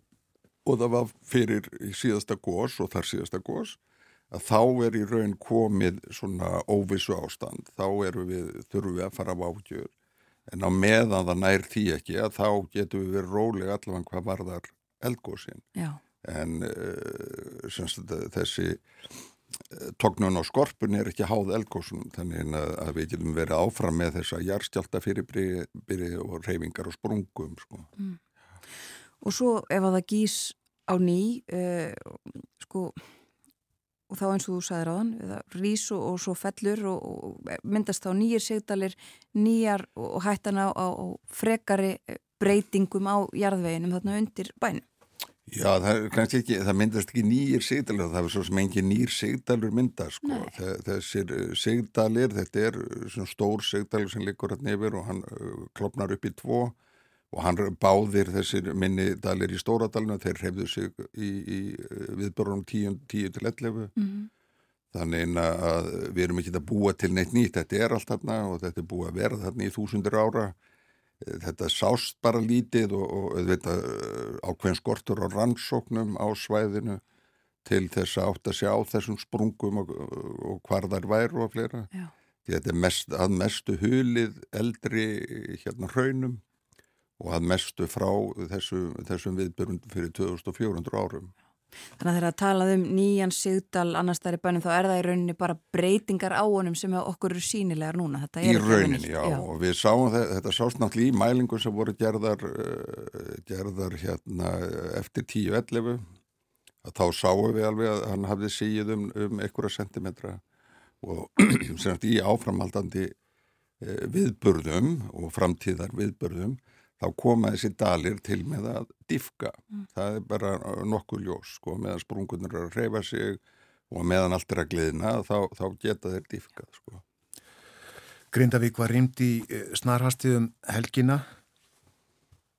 D: og það var fyrir síðasta gós og þar síðasta gós að þá er í raun komið svona óvissu ástand, þá við, þurfum við að fara á ágjör en á meðan það nær því ekki að þá getum við verið rólega allavega hvað varðar eldgósin en uh, semst, þessi uh, tognun á skorpun er ekki háð eldgósunum þannig að, að við getum verið áfram með þessa járstjálta fyrirbyrði og reyfingar og sprungum sko. mm.
B: Og svo ef að það gís á ný uh, sko og þá eins og þú sagði ráðan rís og, og svo fellur og, og myndast þá nýjir segdalir nýjar og hættan á, á, á frekari eh, breytingum á jarðveginum þarna undir bænum.
D: Já, það, ekki, það myndast ekki nýjir segdalir, það er svo sem engin nýjir segdalur myndast, sko. Þessir eh, segdalir, þetta er stór segdalur sem liggur hérna yfir og hann klopnar upp í tvo. og hann báðir þessir minni dalir í stóradalina, þeir hrefðu sig í, í viðbörunum 10 til 11 mm -hmm. þannig að við erum ekki að búa til neitt nýtt, þetta er allt þarna og þetta er búið að vera þarna í þúsundur ára. Þetta sást bara lítið og, og þetta, ákveðin skortur á rannsóknum á svæðinu til þess að átt að sjá þessum sprungum og, og hvar þær væru og fleira. Já. þetta er mest, að mestu hulið eldri hérna hraunum og að mestu frá þessu, þessum viðbyrjum fyrir 2400 árum.
B: Þannig að þegar að talað um nýjan sigdal annars þær í bænum þá er það í rauninni bara breytingar á honum sem okkur eru sínilegar núna. Þetta
D: Í rauninni,
B: nýtt.
D: já, og við sáum þetta, þetta sást náttúrulega í mælingum sem voru gerðar, uh, gerðar hérna eftir 10-11 að þá sáum við alveg að hann hafði síð um, um einhverja sentimetra og semst í áframhaldandi uh, viðburðum og framtíðar viðburðum þá koma þessi dalir til með að diffka. Það er bara nokkuð ljós, sko, meðan sprungunar eru að reyfa sig og meðan allt er að gliðna þá, þá geta þeir diffkað, sko.
A: Grindavík var rýmd í eh, snarhastið um helgina.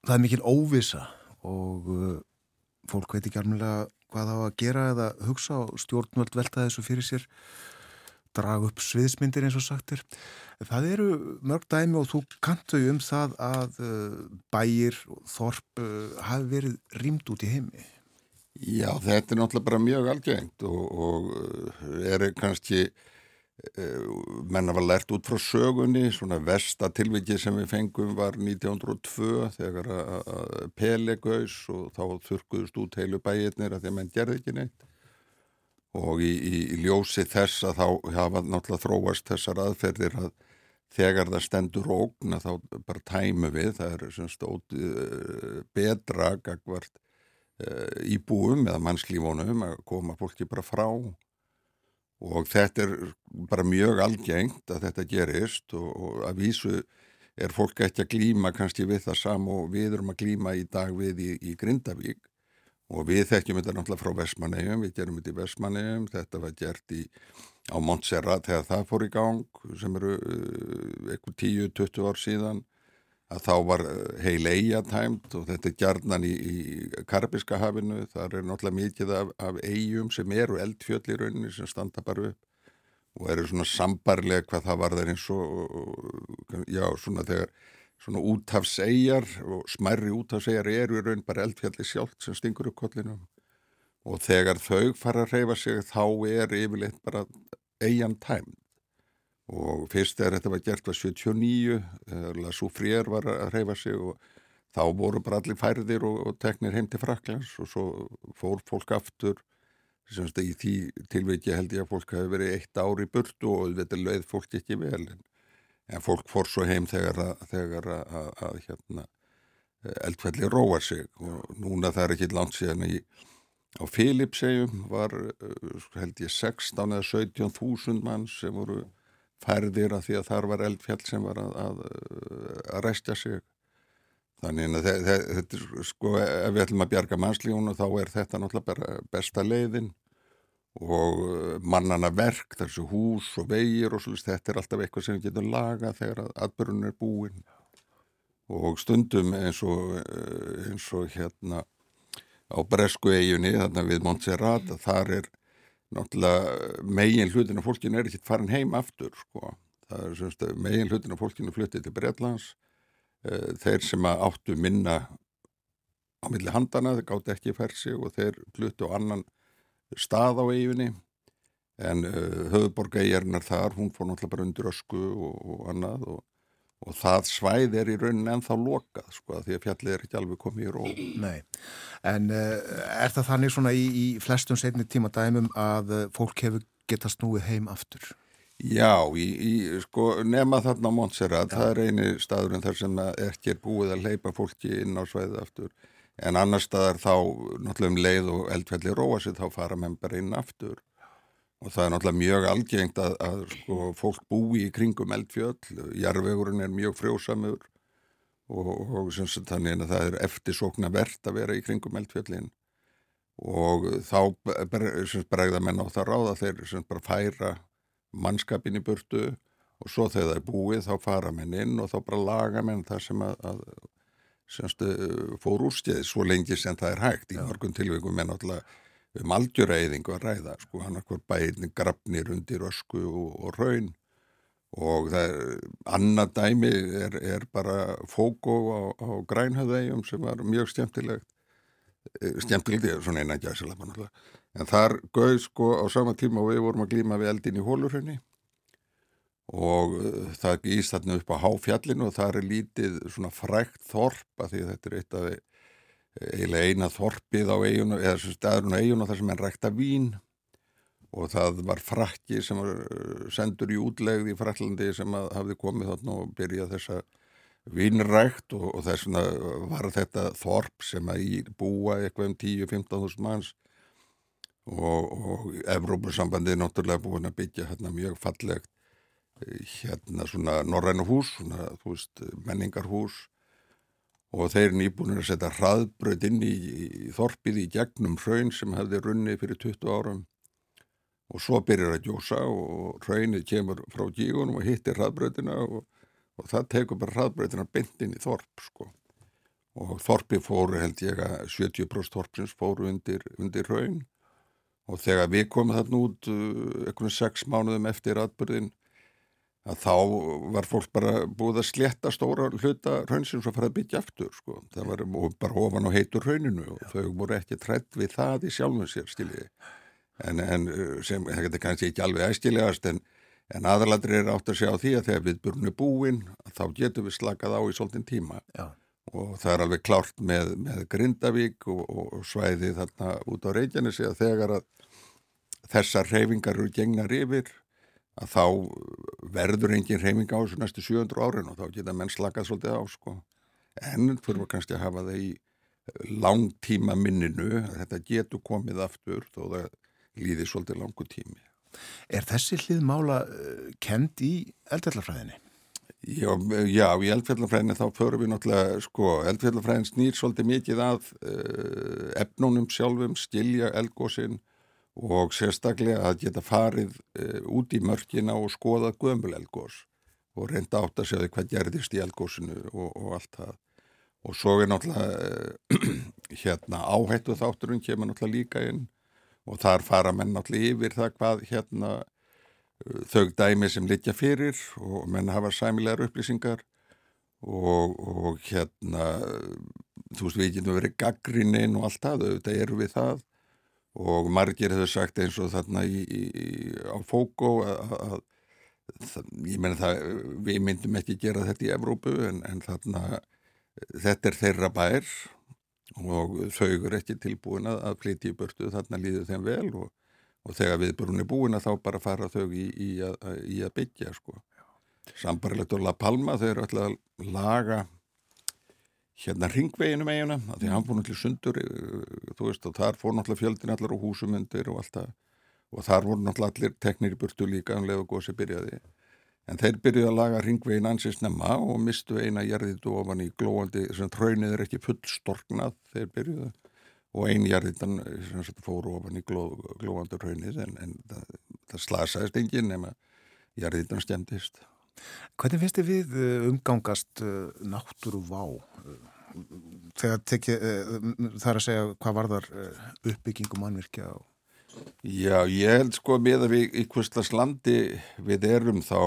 A: Það er mikil óvisa og uh, fólk veit ekki alveg hvað það á að gera eða hugsa og stjórnvöld velta þessu fyrir sér draga upp sviðsmyndir eins og sagtir. Það eru mörg dæmi og þú kantu um það að uh, bæir og þorp uh, hafi verið rýmd út í heimi.
D: Já, þetta er náttúrulega bara mjög algengt og, og uh, er kannski menna var lært út frá sögunni, svona versta tilvikið sem við fengum var 1902 þegar að Pele gaus og þá þurkuðust út heilu bæirnir að því að menn gerði ekki neitt og í, í, í ljósi þess að þá hafa náttúrulega þróast þessar aðferðir að þegar það stendur ógn að þá bara tæmu við, það er sem stótt uh, betra gagvart uh, í búum eða mannslífónum að koma fólki bara frá. Og þetta er bara mjög algengt að þetta gerist og, og að vísu er fólk ekki að glýma kannski við það sam og við erum að glýma í dag við í, í Grindavík og við þekkjum þetta náttúrulega frá Vestmannegjum, við gerum þetta í Vestmannegjum, þetta var gert í, á Montserrat þegar það fór í gang sem eru uh, eitthvað 10-20 ár síðan að þá var uh, heil eiga tæmt og þetta er gjarnan í, í Karbiska hafinu, þar er náttúrulega mikið af, af eigum sem eru eldfjöll í rauninni sem standa bara upp og eru svona sambarlega hvað það var þar eins og, já, svona þegar svona úthafsegjar og smærri úthafsegjar eru í raun bara eldfjalli sjálft sem stingur upp kollinum. Og þegar þau fara að reyfa sig þá er yfirleitt bara eigin tæm og fyrst þegar þetta var gert var 79 þegar Lassú Frýjar var að reyfa sig og þá voru bara allir færðir og, og teknir heim til Fraklands og svo fór fólk aftur semst í því tilveiki held ég að fólk hafi verið eitt ár í burtu og þetta löið fólk ekki vel. En en fólk fór svo heim þegar að, þegar að, að, að hérna, eldfelli róa sig. Og núna það er ekki langt síðan í á Filipsegjum var held ég 16 eða 17.000 mann sem voru færðir að því að þar var eldfjall sem var að restja sig. Þannig að þetta er sko ef við ætlum að bjarga mannslífunu þá er þetta náttúrulega besta leiðin og mannana verk, þessu hús og vegir og svolítið, þetta er alltaf eitthvað sem við getum laga þegar atbyrjun er búin og stundum eins og, eins og hérna á Bresku eiginni, þarna við Montserrat, að þar er náttúrulega megin hlutin af fólkinu er ekki farin heim aftur, sko. Það er semst megin hlutin af fólkinu fluttið til Breitlands, þeir sem áttu minna á milli handana, þeir gátt ekki fær sig og þeir fluttu á annan stað á eiginni en uh, höfuborgæjarnar þar, hún fór náttúrulega bara undir ösku og, og annað og, og það svæð er í raunin ennþá lokað sko því að fjallið er ekki alveg komið í ró.
A: Nei, en uh, er það þannig svona í, í flestum setni tíma dæmum að uh, fólk hefur geta snúið heim aftur?
D: Já, í, í, sko, nema þarna á Montserrat, það er eini staðurinn þar sem ekki er búið að leipa fólki inn á svæðið aftur en annar staðar þá náttúrulega um leið og eldfelli róa sér þá fara menn bara inn aftur. Og það er náttúrulega mjög algengt að, að sko, fólk búi í kringum eldfjöll, jarvegurinn er mjög frjósamur og, og syns, þannig að það er eftirsókna verðt að vera í kringum eldfjöllin. Og þá bregða menn á það ráða þeir syns, bara færa mannskapin í burtu. Og svo þegar það er búið þá fara menn inn og þá bara laga menn það sem að, að semstu fór úrstjeði svo lengi sem það er hægt. Í mörgum tilvægum en náttúrulega um algjöræðingu að ræða sko hann okkur bæðin grafnir undir ösku og, og raun og það er annað dæmi er, er bara fókó á, á grænhöðægjum sem var mjög skemmtilegt skemmtilegt er svona eina gæsilega en þar gauð sko á sama tíma og við vorum að glíma við eldin í hólurhönni og það gís þarna upp á háfjallinu og það er lítið svona frækt þorp að því þetta er eitt af eiginlega eina þorpið á eiginu, eða sem staðurinn á eiginu þar sem enn rækta vín. Og það var frakki sem var eh, sendur í útlegð í Fraklandi sem hafði komið þarna og byrjað þessa vínrækt og, og þess vegna var þetta þorp sem að í búa eitthvað um 10-15 þúsund manns. Og, og Evrópussambandið er náttúrulega búin að byggja hérna mjög fallegt eh, hérna svona norrænu hús, svona þú veist menningarhús. Og þeir eru nýbúinir að setja hraðbröð inn í, í þorpið í gegnum hraun sem hefði runnið fyrir 20 árum. Og svo byrjar að gjósa og hraunið kemur frá gígunum og hittir hraðbröðina og, og það tekur bara hraðbröðina beint inn í þorp sko. Og þorpi fóru held ég að 70% þorpsins fóru undir, undir hraun. Og þegar við komum þarna út uh, einhvern sex mánuðum eftir atbyrðin að þá var fólk bara búið að sletta stóra hluta raunsins og fara að byggja aftur sko. það var bara ofan á heitur rauninu og þau voru ekki trætt við það í sjálfum sér skiljiði en, en sem, það getur kannski ekki alveg æskilegast en, en aðaladri er átt að sjá því að þegar við byrjum er búin þá getum við slakað á í svolítinn tíma
A: Já.
D: og það er alveg klárt með, með Grindavík og, og svæði þarna út á Reykjanesi að þegar að þessar reyfingar eru gengnar yfir að þá verður engin reyfing á þessu næstu 700 árin og þá geta menn slakað svolítið á sko en að kannski að hafa það í langtíma minninu að þetta getur komið aftur þó það líði svolítið langu tími.
A: Er þessi hlið mála uh, kend í eldfjallafræðinni?
D: Já, já, í eldfjallafræðinni þá förum við náttúrulega, sko, eldfjallafræðin snýr svolítið mikið að uh, efnunum sjálfum, stilja eldgósin og sérstaklega að geta farið uh, út í mörkina og skoða gömul eldgós og reynda átt að segja hvað gerðist í eldgósinu og, og allt það. Og svo er náttúrulega hérna áhættu þátturinn kemur náttúrulega líka inn og þar fara menn náttúrulega yfir það hvað hérna þau dæmi sem litja fyrir og menn hafa sæmilegar upplýsingar og, og hérna þú veist við getum verið gaggrinnin og allt það, auðvitað eru við það og margir hefur sagt eins og þarna í, í, á Fókó að, ég menna það, við myndum ekki gera þetta í Evrópu en, en þarna þetta er þeirra bær og þau eru ekki tilbúin að flytja í börtu þarna líður þeim vel og, og þegar viðbrún er búin að þá bara fara þau í, í, að, í að byggja sko. Sambarlegt og La Palma þau eru alltaf að laga hérna ringveginu með hérna því hann fór náttúrulega sundur þú veist og þar fór náttúrulega fjöldin allar á húsumundir og allt það. Og þar voru náttúrulega allir teknir í burtu líka leið og gósi byrjaði. En þeir byrjuði að laga ringvegin ansins nefna og mistu eina jarðitu ofan í glóandi sem tröynið er ekki fullstorknað þeir byrjuði og ein jarðitan fóru ofan í gló, glóandi tröynið en, en það, það slasaðist engin nema jarðitan stjendist
A: Hvernig finnst þið við uh, umgangast uh, náttúru vá? Þegar tekið, uh, það er að segja hvað varðar uppbyggingum mannvirkja og
D: Já, ég held sko með að við í hverslas landi við erum þá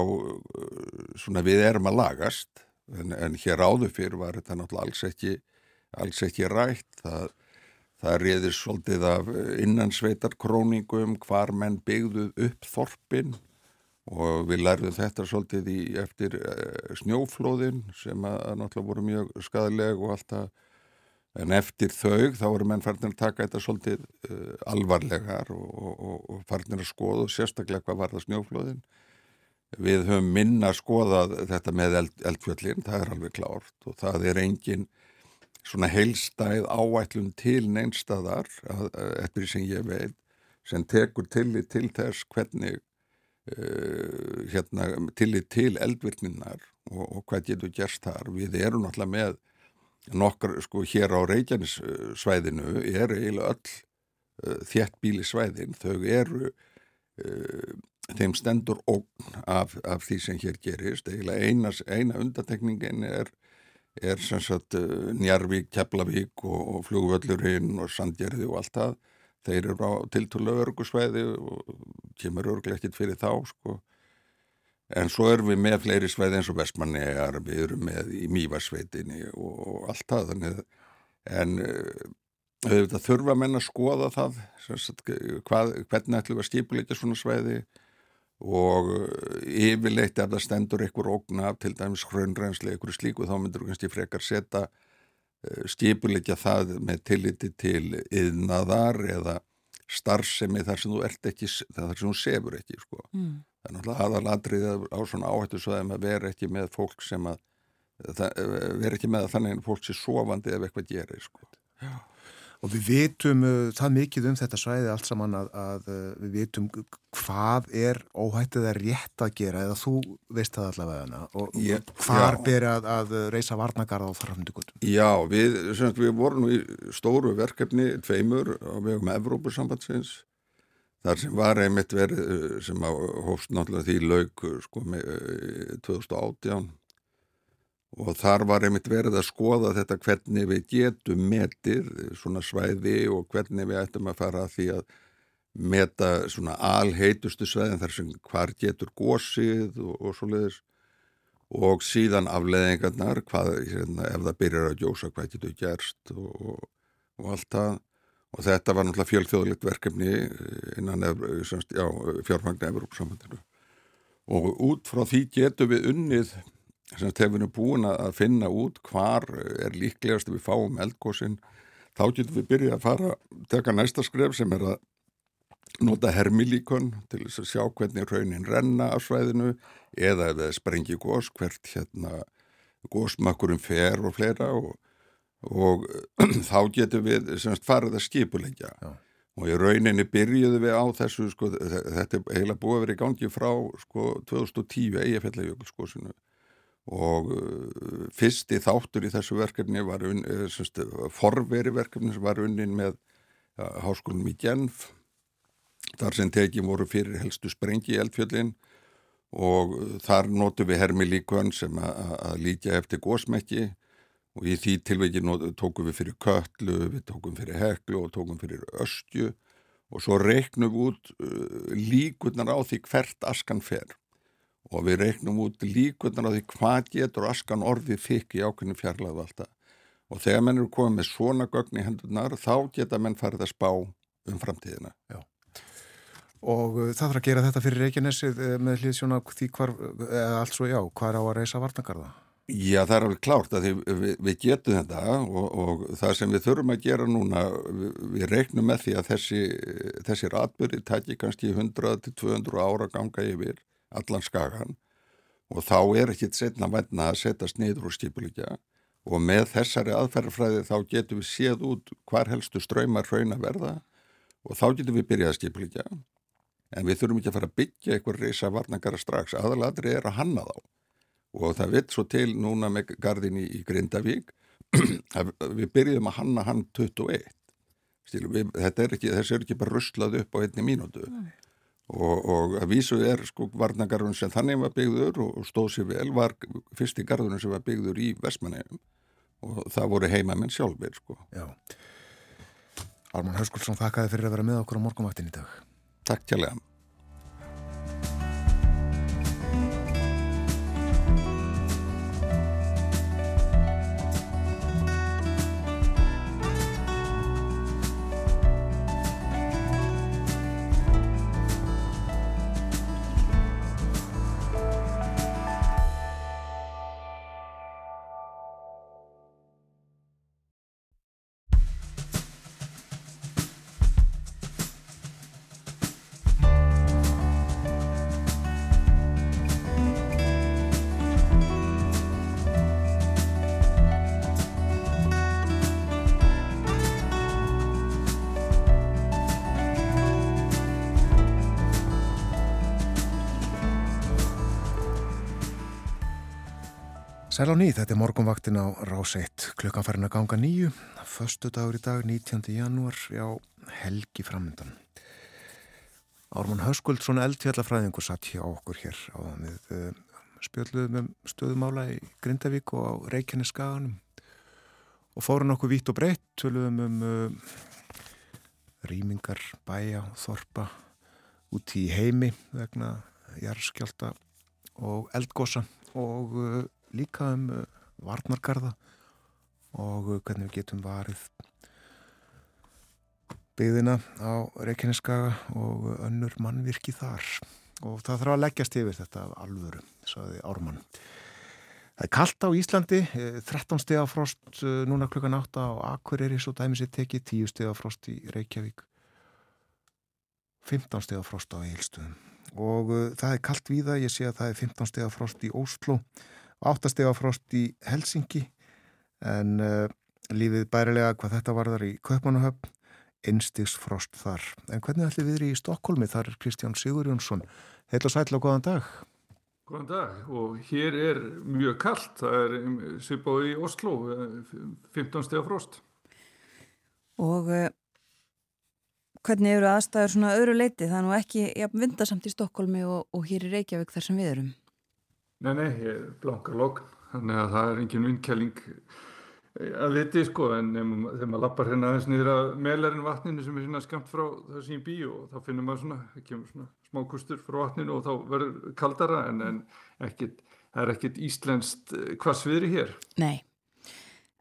D: svona við erum að lagast. En, en hér áður fyrir var þetta náttúrulega alls ekki, alls ekki rætt. Það, það reyðir svolítið af innansveitarkróningum hvar menn byggðu upp þorpin og við lærðum þetta svolítið í, eftir uh, snjóflóðin sem að, að náttúrulega voru mjög skadaleg og allt það. En eftir þau þá voru menn farnir að taka þetta svolítið uh, alvarlegar og, og, og farnir að skoða og sérstaklega hvað var það snjóflóðin. Við höfum minna að skoða þetta með eld, eldfjöllin, það er alveg klárt. Og það er engin svona heilstæð áætlun til neinstadar eftir því sem ég veit sem tekur tillit til þess hvernig Uh, hérna, tillit til eldvirkninnar og, og hvað getur gerst þar. Við erum náttúrulega með nokkur, sko, hér á Reykjanesvæðinu er eiginlega öll uh, þéttbíli svæðin, þau eru uh, þeim stendur ógn af, af því sem hér gerist. Eiginlega eina, eina undatekningin er, er sem sagt Njarvík, Keflavík og, og flugvöllurinn og Sandgerði og allt það. Þeir eru á tiltúrlega örgusvæði og kemur örglega ekkit fyrir þá sko. en svo erum við með fleiri svæði eins og Vestmannegar við erum með í Mývarsveitinni og, allt það þannig, en auðvitað þurfa menn að skoða það sagt, hvað, hvernig ætlum við að skipuleika svona svæði og yfirleitt ef það stendur einhver ógna af til dæmis hraunrænsli, einhverju slíku þá myndur við kannski frekar setja skipulegja það með tilliti til yðnaðar eða starfsemi þar sem þú ert ekki, þar sem þú sefur ekki sko.
B: Mm.
D: Það er náttúrulega aðaladrið á svona áhættu svo að vera ekki með fólk sem að það, vera ekki með að þannig að fólk sé sofandi ef eitthvað gerir sko.
A: Og við vitum uh, það mikið um þetta svæði allt saman að, að uh, við vitum hvað er óhættið að rétt að gera eða þú veist það allavega hana og
D: Ég-
A: hvar ber að, að reysa varnagarða á þarfndugutum.
D: Já, við, sem sagt, við vorum í stóru verkefni, tveimur á vegum Evrópusambandsins. Þar sem var einmitt verið eh, sem á, hófst náttúrulega því lauk eh, sko, með, eh, 2018 og þar var einmitt verið að skoða þetta hvernig við getum metið svona svæði og hvernig við ættum að fara að því að meta svona alheitustu svæðin þar sem hvar getur gósið og, og svoleiðis. Og síðan afleðingarnar hvað, hérna, ef það byrjar að gjósa hvað getur gerst og, og, allt það. Og þetta var náttúrulega fjölþjóðlegt verkefni eh, innan Evr- semst, já, fjármagna Evrópsamhandinu og út frá því getum við unnið sem hefur við búin að finna út hvar er líklegast að við fáum eldgósin þá getum við byrjað að fara teka næsta skref sem er að nota hermilíkon til þess að sjá hvernig raunin renna af svæðinu eða ef það sprengi gós hvert hérna gósmakkurum fer og fleira og, og þá getum við semst farið að skipulegja
A: Já.
D: og í rauninni byrjuðu við á þessu sko, þe- þetta er eiginlega búið að vera í gangi frá sko 2010 eigafjallajökulskosinu og uh, fyrsti þáttur í þessu verkefni var uh, forveri verkefni sem var unnin með uh, háskólum í Genf þar sem tekið voru fyrir helstu sprengi í eldfjöllin. Og þar notum við hermilíkön sem að- líka eftir gósmekki og í því tilveiki not- tókum við fyrir köllu, við tókum fyrir heklu og tókum fyrir östju. Og svo reiknum við út líkurnar á því hvert askan fer og við reiknum út líkurnar á því hvað getur askan orðið þykk í ákveðinu fjarlæðu alltaf og þegar menn eru komið með svona gögn í hendurnar þá geta menn farið að spá um framtíðina.
A: Og uh, það þarf að gera þetta fyrir Reykjanesið uh, með hlýðsjóna því hvar, allt svo já, hvar á að reysa varnagarða?
D: Já, það er alveg klárt að því við, við getum þetta og, og það sem við þurfum að gera núna, við, við reiknum með því að þessi, þessir atbyrði tæki kannski 100-200 ára ganga yfir allan skagan og þá er ekkit setna vætna að setjast niður og skipulikja og með þessari aðferðarfræði þá getum við séð út hvar helstu ströymar hraun að verða og þá getum við byrjað að skipulikja en við þurfum ekki að fara að byggja eitthvað reysa varnagara strax, aðalatri er að hanna þá. Og það vitt svo til núna með gardin í, Grindavík að við byrjuðum að hanna hann 21 Stílu, við, þetta er ekki, þessi er ekki bara ruslað upp á einni mínútu og, og að vísu er sko varnagarðun sem þannig var byggður og, stóð sér vel var fyrsti garðunum sem var byggður í Vestmannegjum og það voru heimamenn sjálfur sko.
A: Já. Ármann Höskulsson þakkaði fyrir að vera með okkur á morgunvaktin í dag.
D: Takk tjálega.
A: Sæl á ný, þetta er morgunvaktin á Rás 1, klukkan farin að ganga nýju, föstu dagur í dag, 19. janúar, já, helgi framöndan. Ármann Höskuldsson eldfjallafræðingur satt hjá okkur hér á það við uh, spjöldluðum um stöðumála í Grindavík og á Reykjaneskaganum og fórum okkur vítt og breytt, töluðum um uh, rýmingar, bæja, þorpa út í heimi vegna jarðskjálta og eldgosa og uh, líka um uh, varnargarða og uh, hvernig við getum varið byggðina á Reykjaneskaga og uh, önnur mannvirki þar. Og það þarf að leggjast yfir þetta af alvöru, saði Ármann. Það er kallt á Íslandi, eh, 13 steg af frost núna klukkan 8 á Akureyri svo dæmis er tekið, 10 steg af frost í Reykjavík, 15 steg af frost á Eilstöðum og það er kallt víða, ég sé að það er 15 steg af frost í Óslo, 8 steg af frost í Helsingi en uh, lífið bærilega hvað þetta varðar í Kaupanahöfn, einstigs frost þar. En hvernig ætli viðri í Stokkólmi? Þar er Kristján Sigurjónsson. Heil og sætla og góðan dag.
E: Góðan dag og hér er mjög kallt, það er um, svipað í Oslo, eh, 15 steg frost.
B: Og uh, hvernig eru aðstæður svona öðru leiti? Það er nú ekki jafn vindasamt í Stokkólmi og, og hér í Reykjavík þar sem við erum.
E: Nei, nei, ég er blankar logn, þannig að það er engin vindkæling að viti sko, en þegar maður lappar hérna aðeins niður að melarinn vatninu sem er svona skamt frá sem ég bý og þá finnum maður svona, það kemur svona smá kustur frá vatninu og þá verður kaldara en, en ekkit, það er ekkit íslenskt hvassviðri hér.
B: Nei,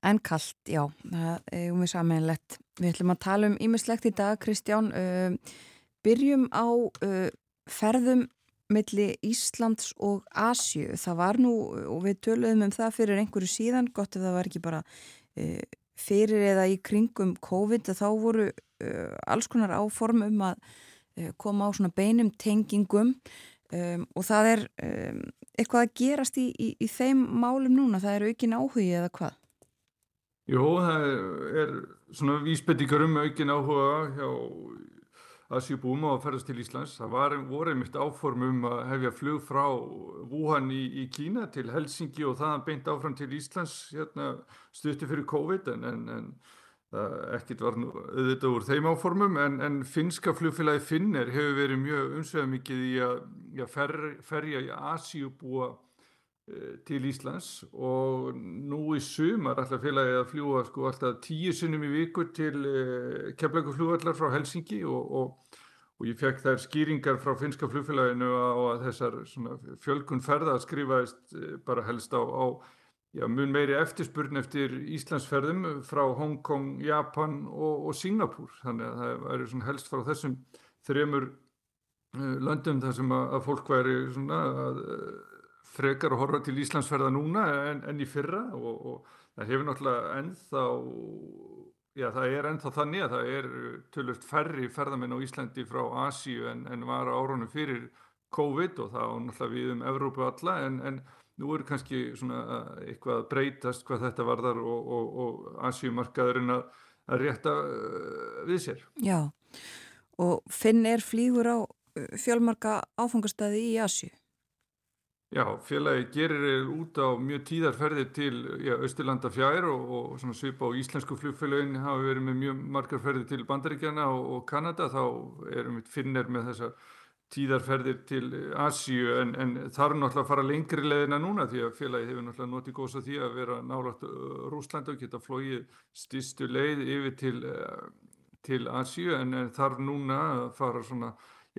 B: en kallt, já, það er um við samanlegt. Við ætlum að tala um ímislegt í dag, Kristján. Uh, byrjum á ferðum milli Íslands og Asju. Það var nú, og við töluðum um það fyrir einhverju síðan, gott ef það var ekki bara uh, fyrir eða í kringum COVID, þá voru uh, alls konar áform um að uh, koma á svona beinum tengingum um, og það er um, eitthvað að gerast í, í, í þeim málum núna, það er aukin áhugi eða hvað?
E: Jó, það er svona vísbendingar um aukin áhuga hjá Asjubúum á að ferðast til Íslands. Það var, voru einmitt áform um að hefja flug frá Wuhan í, í Kína til Helsingi og það beint áfram til Íslands hérna, stutti fyrir COVID en, en, en það ekkert var nú auðvitað úr þeim áformum en, en finska flugfélagi Finner hefur verið mjög umsveða mikið í að, að fer, ferja í Asjubúa til Íslands og nú í sumar ætla félagið að fljúa sko alltaf tíu sinnum í viku til uh, keflaguflugvallar frá Helsingi og, og, og ég fekk þær skýringar frá finska flugfélaginu á að þessar fjölkun ferða skrifaðist bara helst á, á já, mun meiri eftirspurn eftir Íslandsferðum frá Hongkong, Japan og, og Singapúr. Þannig að það svona helst frá þessum þremur löndum þar sem að, að fólk væri svona að frekar að horfa til Íslandsferða núna en, en í fyrra og, og það hefur náttúrulega ennþá, já það er ennþá þannig að það er tölvöld færri ferðamenn á Íslandi frá Asíu en, en var árunum fyrir COVID og það á náttúrulega við um Evrópu alla en, en nú er kannski svona eitthvað að breytast hvað þetta varðar og, og, og Asíumarkaðurinn að, að rétta við sér.
B: Já og Finn er flýgur á fjölmarka áfangastæði í Asíu.
E: Já, félagi gerir út á mjög tíðarferðir til Östurlanda fjær og, og svipa á íslensku flugfélagin hafa verið með mjög margar ferðir til Bandaríkjana og, og Kanada. Þá erum við finnir með þessar tíðarferðir til Asíu en, en þarf náttúrulega að fara lengri leðina núna því að félagi hefur náttúrulega notið góðs að því að vera nálagt Rúslanda og geta flóið stýstu leið yfir til, til Asíu en, en þarf núna fara svona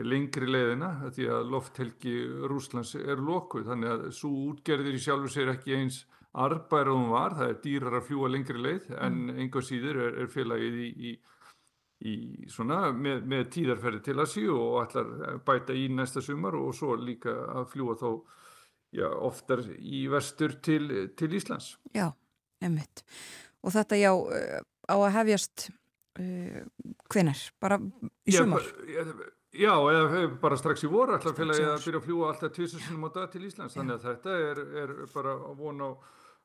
E: lengri leiðina því að lofthelgi Rúslands er lokuð þannig að svo útgerðir í sjálfu sér ekki eins arbæra hún var, það er dýrar að fljúa lengri leið en enga síður er, er félagið í, í, í svona með, með tíðarferði til að síu og ætlar bæta í næsta sumar og svo líka að fljúa þó já, oftar í vestur til, til Íslands.
B: Já, nefnitt. Og þetta já á að hefjast uh, hvenar? Bara í sumar?
E: Já, Já, eða bara strax í voru ætla félagi að byrja að fljúa alltaf tviðsessunum á dag til Íslands, þannig að þetta er, er bara að vona á,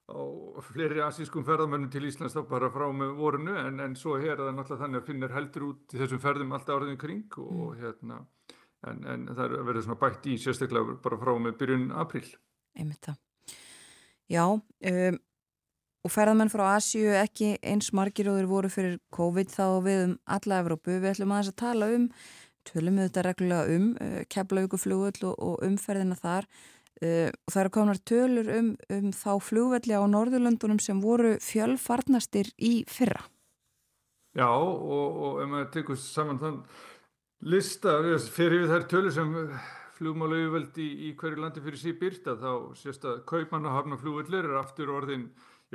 E: á fleiri asískum ferðamönnum til Íslands þá bara frá með vorunu, en, en svo er það náttúrulega þannig að finnir heldur út í þessum ferðum alltaf árið kring og mm. hérna, en, en það verður svona bætt í sérstaklega bara frá með byrjun april.
B: Einmitt það. Já, um, og ferðamenn frá Asíu ekki eins margir og þeir voru fyrir COVID þá við um alla Evrópu, við ætlum að þess að tala um tölum við þetta reglulega um uh, keflauguflugvöld og, og umferðina þar uh, og það eru konar tölur um, um þá flugvelli á Norðurlöndunum sem voru fjölfarnastir í fyrra.
E: Já og, og ef maður tekur saman þann lista fyrir þær tölur sem flugmálauguvöld í, í hverju landi fyrir síð byrta þá sést að Kaupann og Hafnaflugvöldur er aftur orðin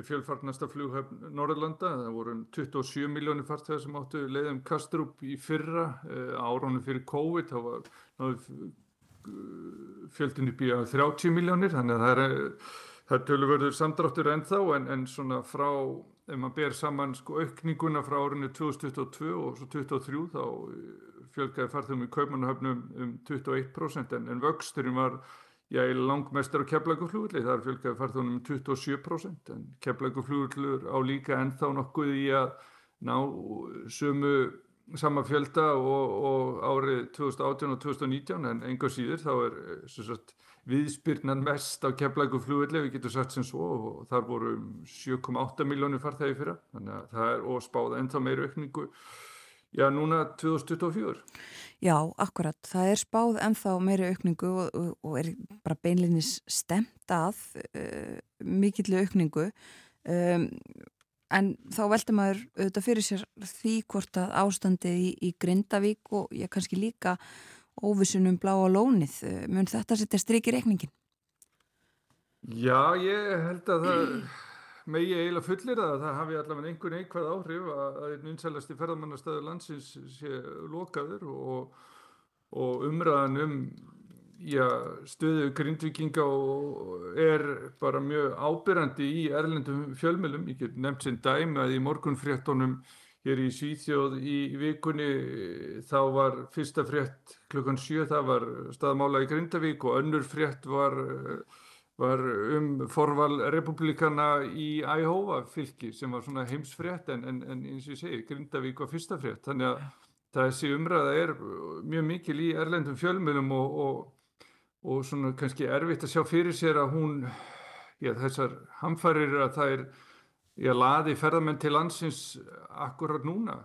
E: fjölfarnasta flughöfn Norðurlanda. Það voru 27 miljónir farþegar sem áttu leiðum Kastrup í fyrra áránum fyrir COVID. Það var fjöldin upp í 30 miljónir þannig að það er það tölurverður samdráttur ennþá en, en svona frá, ef maður ber saman sko aukninguna frá árinu 2022 og svo 2023 þá eh, fjölgaði farþum í kaupmannahöfnum um 21% en, en vöxturinn var já, langmestar á keflaguflugulli, það er fjölgaði farþum um 27% en keflaguflugullur á líka ennþá nokkuð í að ná sömu sama fjölda og, og árið 2018 og 2019 en enga síður þá er sagt, viðspyrnan mest á keflæku flugvelli við getum sagt sem svo og þar voru 7,8 miljónir farþegi fyrra. Þannig að það er og spáð ennþá meiri aukningu já núna 2024
B: Já, akkurat, það er spáð ennþá meiri aukningu og, og, og er bara beinlinnis stemt að uh, mikillu aukningu. Um, en þá veldur maður auðvitað fyrir sér því hvort að ástandið í, í Grindavík og ég kannski líka óvissunum blá á lónið mun þetta setja stryk í reikningin?
E: Já, ég held að það megi eiginlega fullir að það hafi allavega einhvern einhvað áhrif að einn vinsælasti ferðamannastæður landsins sé lokaður og, og umræðan um já, stöðu grindvikinga er bara mjög ábyrrandi í erlendum fjölmjölum. Ég get nefnt sem dæmi að í morgunfréttonum hér í Svíþjóð í vikunni þá var fyrsta frétt klukkan 7 það var staðmála í Grindavík og önnur frétt var, var um forval republikana í Æhóa fylki sem var svona heimsfrétt en, en, en eins og ég segi Grindavík var fyrsta frétt þannig að þessi umræða er mjög mikil í erlendum fjölmjölum og, og og svona kannski erfitt að sjá fyrir sér að hún, já þessar hamfarir að það er, já laði ferðamenn til landsins akkurat núna.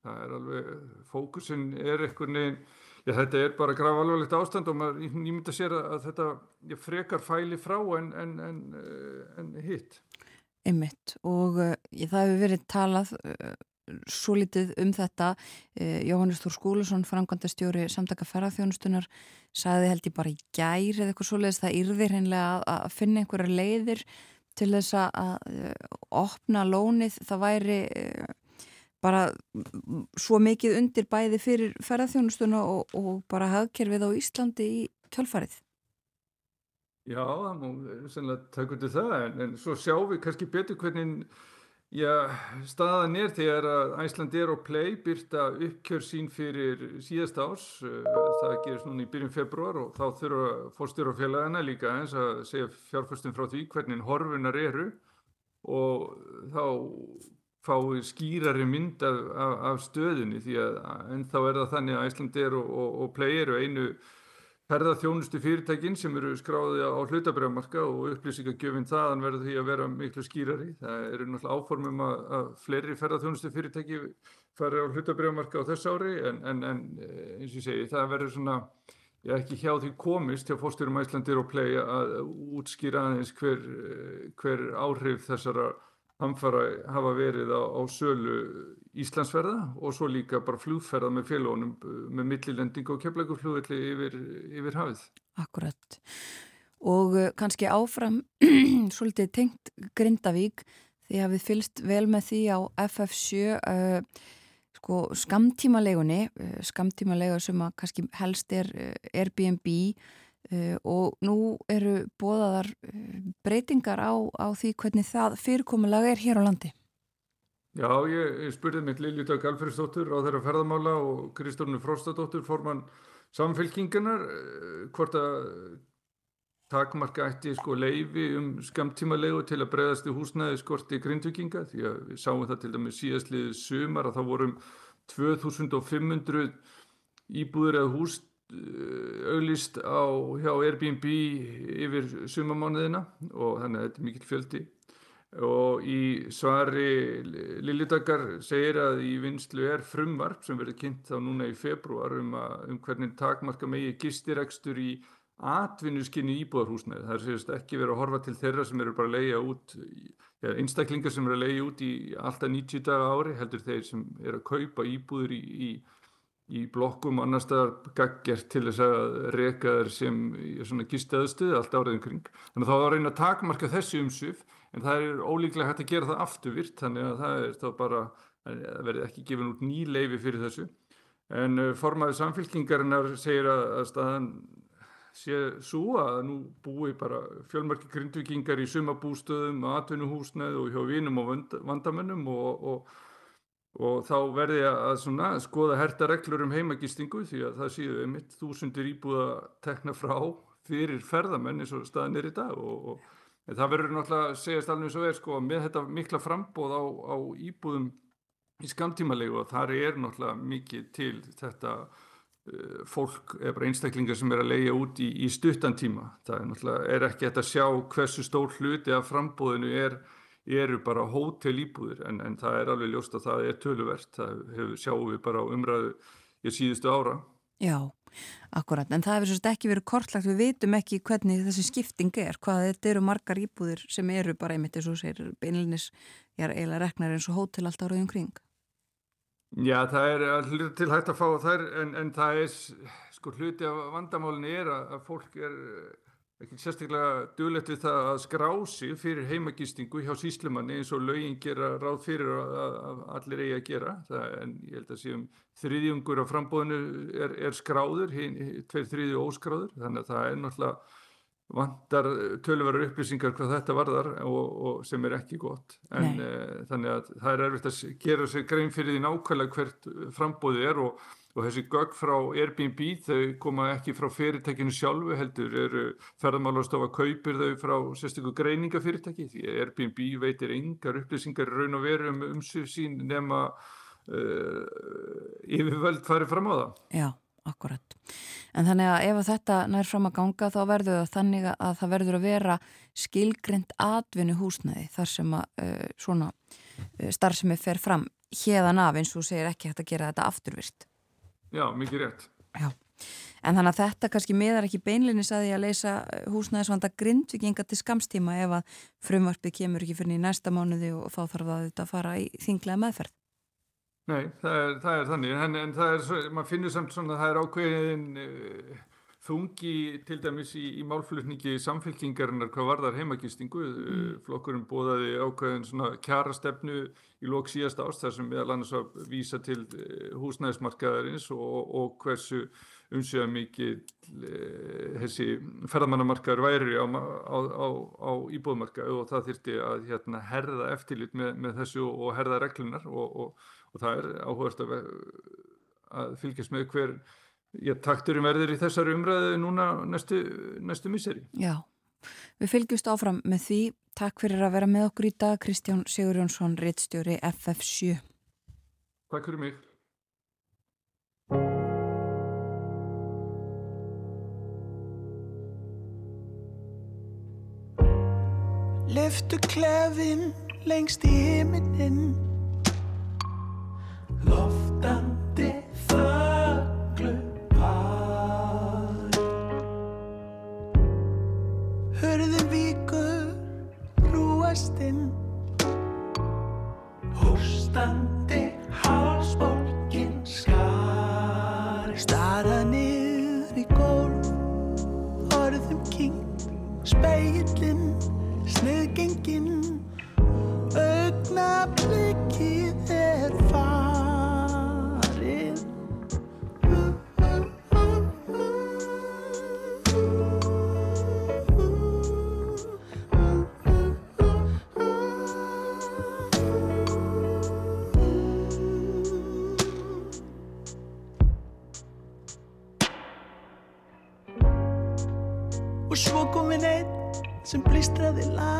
E: Það er alveg, fókusin er eitthvað neginn, já þetta er bara graf alveglegt ástand og maður nýmynda sér að þetta frekar fæli frá en, en, en, en hitt.
B: Einmitt og uh, það hefur verið talað uh, svo litið um þetta eh, Jóhannes Þór Skúlusson, framkvæmdastjóri samtaka ferðarþjónustunar, sagði held ég bara í gæri eða eitthvað svoleiðis það yrðir hennilega að finna einhverja leiðir til þess að uh, opna lónið, það væri uh, bara svo mikið undir bæði fyrir ferðarþjónustuna og, og bara hafkerfið á Íslandi í kjölfarið?
E: Já, það mú sennilega taka undir það en, en svo sjáum við kannski betur hvernig Já, staðan er þegar að Æslandir og Play byrta uppkjör sín fyrir síðast ás, eh, það gerist núna í byrjun februar og þá þurfa fórstjórafélagana líka eins að segja fjárfæstum frá því hvernig horfunar eru og þá fái skýrari mynd af, af, af stöðinni því að ennþá er það þannig að Æslandir og, og, og Play eru einu ferðarþjónustu fyrirtækin sem eru skráðið á hlutabrjámarka og upplýsingagjöfinn þaðan verður því að vera miklu skýrari. Það eru náttúrulega áformum að, að fleiri ferðarþjónustu fyrirtæki fara á hlutabrjámarka á þess ári en, en, en eh, eins og ég segi það verður svona, ég ekki hjá því komist hjá fórstjórum Æslandir og Play að útskýra aðeins hver, eh, hver áhrif þessara hamfara hafa verið á, á sölu Íslandsferða og svo líka bara flugferða með félagunum með millilending og keflæguflugvelli yfir, yfir hafið.
B: Akkurat. Og uh, kannski áfram svolítið tengt Grindavík því að við fylst vel með því á FF7 uh, sko, skamtímalegunni, uh, skamtímalega sem að kannski helst er uh, Airbnb Uh, og nú eru bóðaðar uh, breytingar á, á því hvernig það fyrirkomulag er hér á landi.
E: Já, ég, ég spurði mitt Liljutak Alfredsdóttur á þeirra ferðamála og Kristórnu Frostadóttur formann samfélkingunar uh, hvort að takmarka ætti sko leifi um skamtíma leigu til að breyðast í húsnæði skorti grindvikinga því að við sáum það til dæmi síðastliðið sumar að þá vorum 2500 íbúður eða húst Eh, auglist á hjá Airbnb yfir sumamánuðina og þannig að þetta er mikill fjöldi og í svari Lillitakar segir að í vinslu er frumvarp sem verður kynnt þá núna í februar um, að, um hvernig takmarka megi gistiregstur í atvinnuskinni íbúðarhúsnaði. Það er sérst ekki verið að horfa til þeirra sem eru bara að leia út, ja, einstaklingar sem eru að leia út í alltaf 90 daga ári heldur þeir sem eru að kaupa íbúður í, í í blokkum annar staðar gaggjert til þess að reyka þeir sem svona gistaðstuði allt áriðin kring. Þannig að þá reyna að takmarka þessi umsuf en það er ólíklega hægt að gera það afturvirt þannig að það er þá bara, það verði ekki gefin út ný leifi fyrir þessu. En uh, formaði samfélkingarinnar segir að, að staðan sé svo að nú búi bara fjölmarki grindvikingar í sumabústöðum, atvinnuhúsnað og hjá vinum og vand, vandamönnum og, og, og þá verði að svona, skoða herta reglur um heimagistingu því að það séu einmitt þúsundir íbúða tekna frá fyrir ferðamenn eins og staðin er í dag og, og það verður náttúrulega að segjast alveg og er sko með þetta mikla frambóð á, á íbúðum í skamtímalegu og þar er náttúrulega mikið til þetta uh, fólk eða einstaklingar sem er að leia út í, í stuttan tíma. Það er náttúrulega er ekki að sjá hversu stór hluti af frambóðinu er, eru bara hótel íbúðir en, en það er alveg ljóst að það er töluvert. Það hefur, sjáum við bara á umræðu í síðustu ára.
B: Já, akkurat, en það hefur svolítið ekki verið kortlagt, við veitum ekki hvernig þessi skipting er, hvað þetta eru margar íbúðir sem eru bara einmitt eins og segir beinlinis, ég er eiginlega reknar eins og hótel allt áraðum kring.
E: Já, það er allir til hægt að fá þær en, en það er, sko, hluti af vandamálinni er að fólk er ekki sérstaklega duglegt við það að skrá sig fyrir heimagistingu hjá síslumanni eins og lögin gera ráð fyrir að, allir eigi að gera. Það, en ég held að séum þriðjungur á frambóðinu er, er skráður, tveir þriðju óskráður, þannig að það er náttúrulega vantar tölverður upplýsingar hvað þetta varðar og, og sem er ekki gott. En e, þannig að það er erfitt að gera sér grein fyrir því nákvæmlega hvert frambóði er og, og þessi gögg frá Airbnb þau koma ekki frá fyrirtækinu sjálfu heldur eru ferðamálastofa kaupir þau frá sérstaklega greiningafyrirtæki því Airbnb veitir yngar upplýsingar raun og veru um umsug sín nema uh, yfirvöld farið fram á það
B: Já Akkurat. En þannig að ef þetta nær fram að ganga þá verður það þannig að það verður að vera skilgreynd atvinni húsnæði þar sem að uh, svona uh, starfsemi fer fram hérðan af eins og segir ekki hægt að gera þetta afturvist.
E: Já, mikið rétt.
B: Já, en þannig að þetta kannski miðar ekki beinlinnis að því að leysa húsnæðisvanda grindvikinga til skamstíma ef að frumvarpið kemur ekki fyrir næsta mánuði og þá þarf það að fara í þinglega meðferð.
E: Nei, það er, það er þannig, en, en það er, maður finnur samt svona að það er ákveðin uh, þungi til dæmis í, í málflutningi samfélkingarinnar hvað varðar heimagistingu, mm. uh, flokkurinn bóðaði ákveðin svona kjarastefnu í lók síðast ást þar sem meðal annars að vísa til uh, húsnæðismarkaðarins og, og hversu umsjöða mikið þessi ferðamannamarkaður væri á, á, á, á íbúðmarkaðu og það þyrti að hérna, herða eftirlit með, með þessu og herða reglunar og, og og það er áhugast að, að fylgjast með hver já, takturum verður í þessari umræðu núna næstu, næstu miseri.
B: Já, við fylgjumst áfram með því. Takk fyrir að vera með okkur í dag, Kristján Sigurjónsson, reittstjóri FF7.
E: Takk fyrir mig.
F: Leftu klefin lengst í heiminin loftandi þöglu Bye. Blístraði lag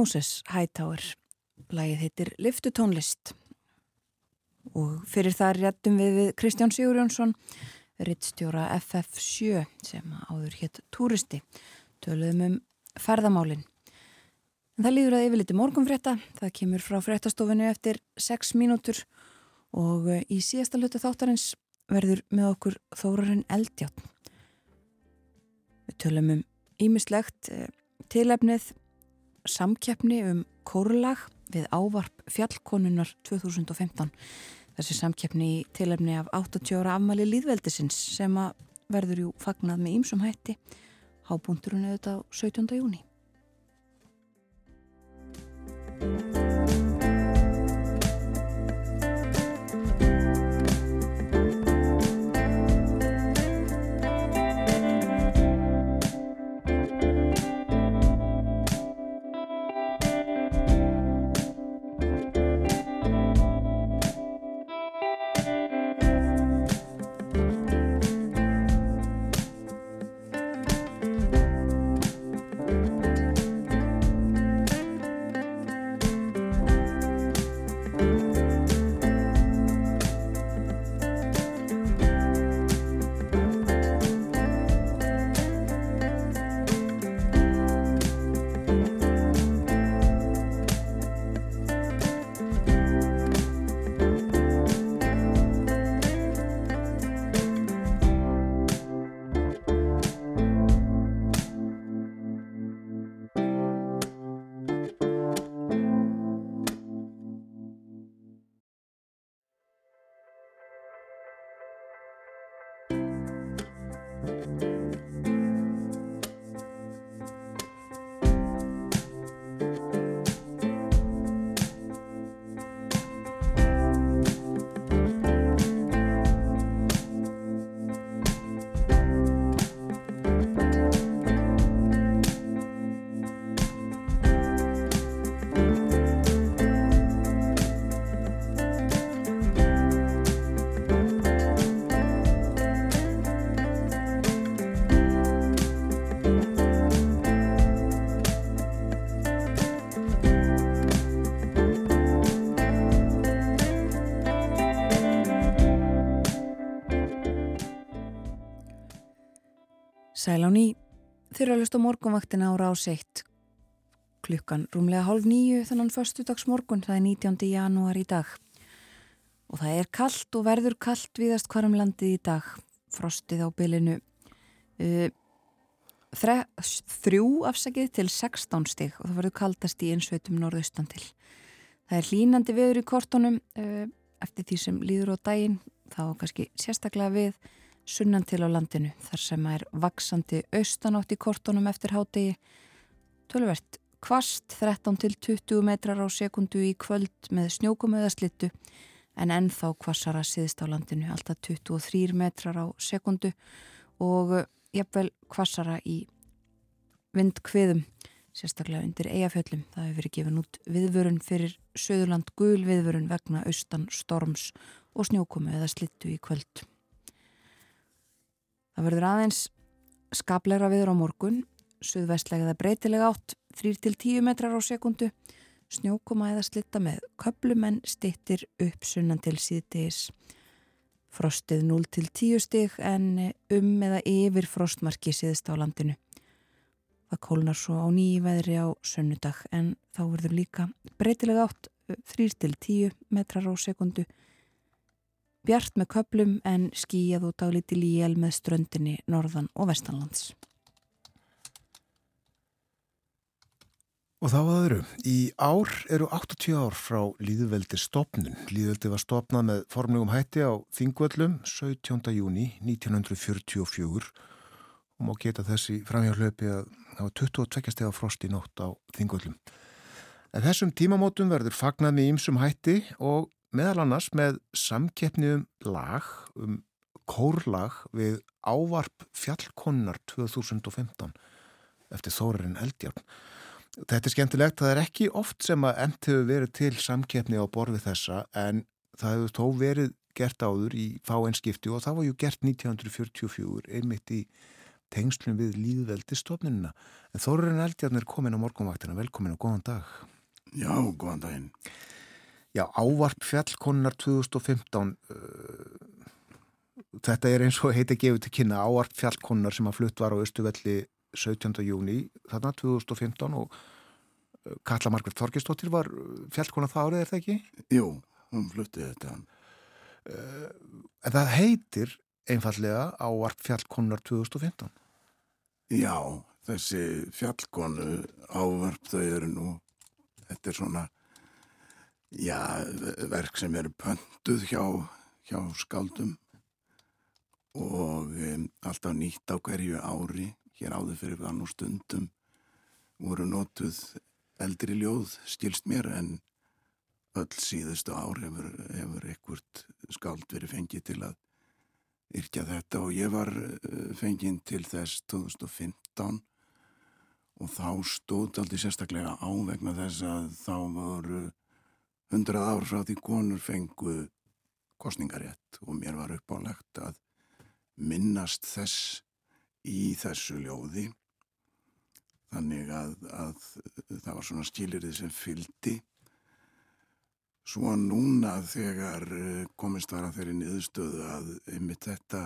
B: Moses Hightower. Lagið heitir Lyftutónlist og fyrir það réttum við við Kristján Sigurjónsson, rittstjóra FF7 sem áður hétt Túristi, töluðum um ferðamálinn. En það líður að yfirliti morgunfrétta, það kemur frá fréttastofinu eftir 6 mínútur og í síðasta hlutu þáttarins verður með okkur Þórarinn Eldjátt. Við tölum um ímislegt tilefnið samkeppni um kórlag við ávarp fjallkonunar 2015. Þessi samkeppni í tilefni af 80 ára afmæli líðveldisins sem að verður jú fagnað með ýmsum hætti. Hábúndurinn auðvitað á 17. júni. Sæl á ný, þeirra að hlusta morgunvaktina ára á seitt. Klukkan rúmlega hálf nýju þannig förstudags morgun, það er 19. janúar í dag. Og það er kallt og verður kallt viðast hvarum landið í dag. Frostið á bylinu uh, þrjú afsakið til 16 stig og það verður kaldast í einsveitum norðaustan til. Það er hlínandi viður í kortunum uh, eftir því sem líður á daginn, þá kannski sérstaklega við sunnan til á landinu þar sem er vaksandi austanátt í kortunum eftir hádegi. Tölvert kvast 13 til 20 metrar á sekundu í kvöld með snjókum eða slittu en ennþá kvassara síðst á landinu alltaf 23 metrar á sekundu og jafnvel kvassara í vindkviðum sérstaklega undir eigafjöllum. Það hefur verið gefin út viðvörun fyrir söðurland gul viðvörun vegna austan storms og snjókumu eða slittu í kvöld. Það verður aðeins skaplegra viður á morgun, suðvestlega eða breytilega átt, 3-10 metrar á sekundu, snjókoma eða slitta með köplum en stittir upp sunnan til síðdegis. Frostið 0-10 stig en um eða yfir frostmarki síðust á landinu. Það kólnar svo á nýji veðri á sönnudag en þá verður líka breytilega átt 3-10 metrar á sekundu, Bjart með köplum en skíjað og daglíti líjel með ströndinni norðan og vestanlands.
A: Og þá aðru, í ár eru 80 ár frá Líðveldi stopnun. Líðveldi var stopnað með formlegum hætti á Þingvöllum 17. júni 1944 og má geta þessi framhjárlöpi að það var 22 steg af frost í nótt á Þingvöllum. En þessum tímamótum verður fagnað með ýmsum hætti og meðal annars með samkeppni um lag, um kórlag við ávarp fjallkonnar 2015 eftir Þórarinn Eldjárn. Þetta er skemmtilegt, það er ekki oft sem að enn hefur verið til samkeppni á borfið þessa en það hefur þó verið gert áður í fáeinskipti og það var ju gert 1944 einmitt í tengslum við líðveldi stofnunina. En Þorurinn Eldjarn er komin á morgunvaktina, velkomin og góðan dag.
D: Já, góðan daginn.
A: Já, ávarp fjallkonnar 2015, uh, þetta er eins og heiti gefið til kynna, ávarp fjallkonnar sem að flutt var á Östuvelli 17. júni, þarna 2015 og uh, Katla Margrit Þorgestóttir var fjallkonna það árið, er það ekki?
D: Jú, hún flutti þetta.
A: En það heitir einfallega ávarp fjallkonnar 2015.
D: Já, þessi fjallkonu ávarp þau eru nú, þetta er svona, já, verk sem eru pöntuð hjá, hjá skaldum og um, alltaf nýtt á hverju ári, hér áður fyrir þann og stundum voru notuð eldri ljóð, skilst mér, en öll síðustu ár hefur, hefur ekkert skald verið fengið til að yrkja þetta. Og ég var eh, fenginn til þess 2015 og þá stóð aldrei sérstaklega á vegna þess að þá voru hundrað ár frá því konur fengu kostningarétt og mér var uppálegt að minnast þess í þessu ljóði. Þannig að, að það var svona skilirði sem fyldi Svo núna þegar eh, komist var að þeirri niðurstöðu að einmitt þetta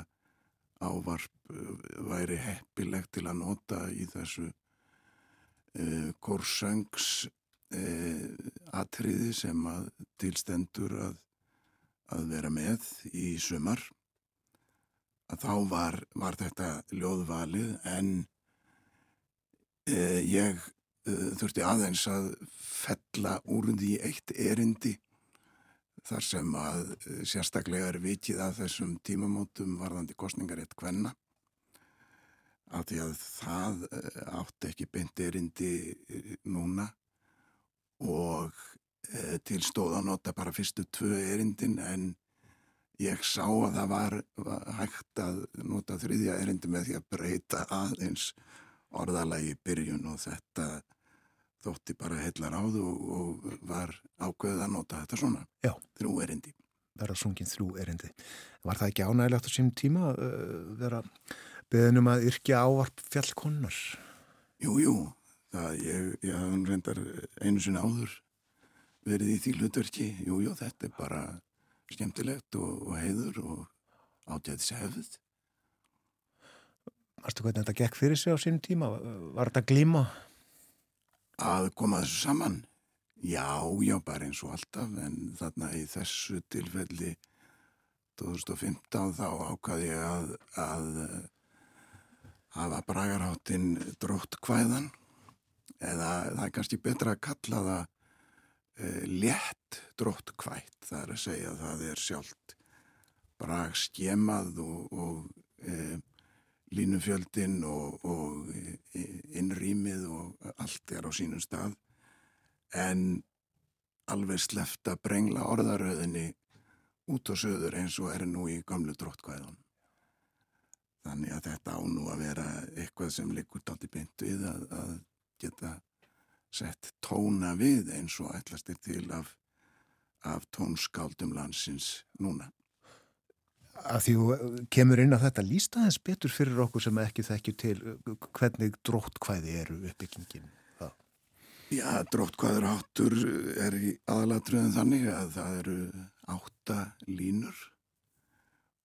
D: ávarp eh, væri heppilegt til að nota í þessu uh, korsöngs uh, atriði sem að tilstendur að, að vera með í sumar. Að þá var, var þetta ljóðvalið en uh, ég þurfti aðeins að fella úr því eitt erindi þar sem að sérstaklega er vikið að þessum tímamótum varðandi kostningarétt kvenna. Af því að það átti ekki beint erindi núna og til stóð að nota bara fyrstu tvö erindin en ég sá að það var, var hægt að nota þriðja erindi með því að breyta aðeins orðalagi í byrjun og þetta þótti bara heillar áðu og, og var ákveðið að nota þetta svona
A: Já.
D: þrjú erindi.
A: Verða sungin þrjú erindi. Var það ekki ánægilegt á sím tíma uh, vera beðinum að yrkja ávarp fjallkonnar?
D: Jú, jú, það ég, ég hafði reyndar einu sinni áður verið í því hlutverki. Jú, jú, þetta er bara skemmtilegt og, og heiður og átjæðis hefð.
A: Varstu hvernig þetta gekk fyrir sig á sím tíma? Var þetta glíma?
D: Að koma þessu saman? Já, já, bara eins og alltaf, en þarna í þessu tilfelli 2015 þá ákvaði ég að, að hafa bragarháttinn drótt kvæðan eða það er kannski betra að kalla það e, létt drótt kvætt, það er að segja að það er sjálft brag skemað og, og e, línufjöldin og, og innrýmið og allt er á sínum stað en alveg sleft að brengla orðaröðinni út og söður eins og er nú í gamlu dróttkvæðun. Þannig að þetta á nú að vera eitthvað sem liggur dátti beint við að, að geta sett tóna við eins og ætlast er til af, af tónskáldum landsins núna
A: að því þú kemur inn á þetta lísta þess betur fyrir okkur sem ekki þekkju til hvernig dróttkvæði eru uppbyggingin það.
D: Já, dróttkvæður áttur er í aðalatriðin þannig að það eru átta línur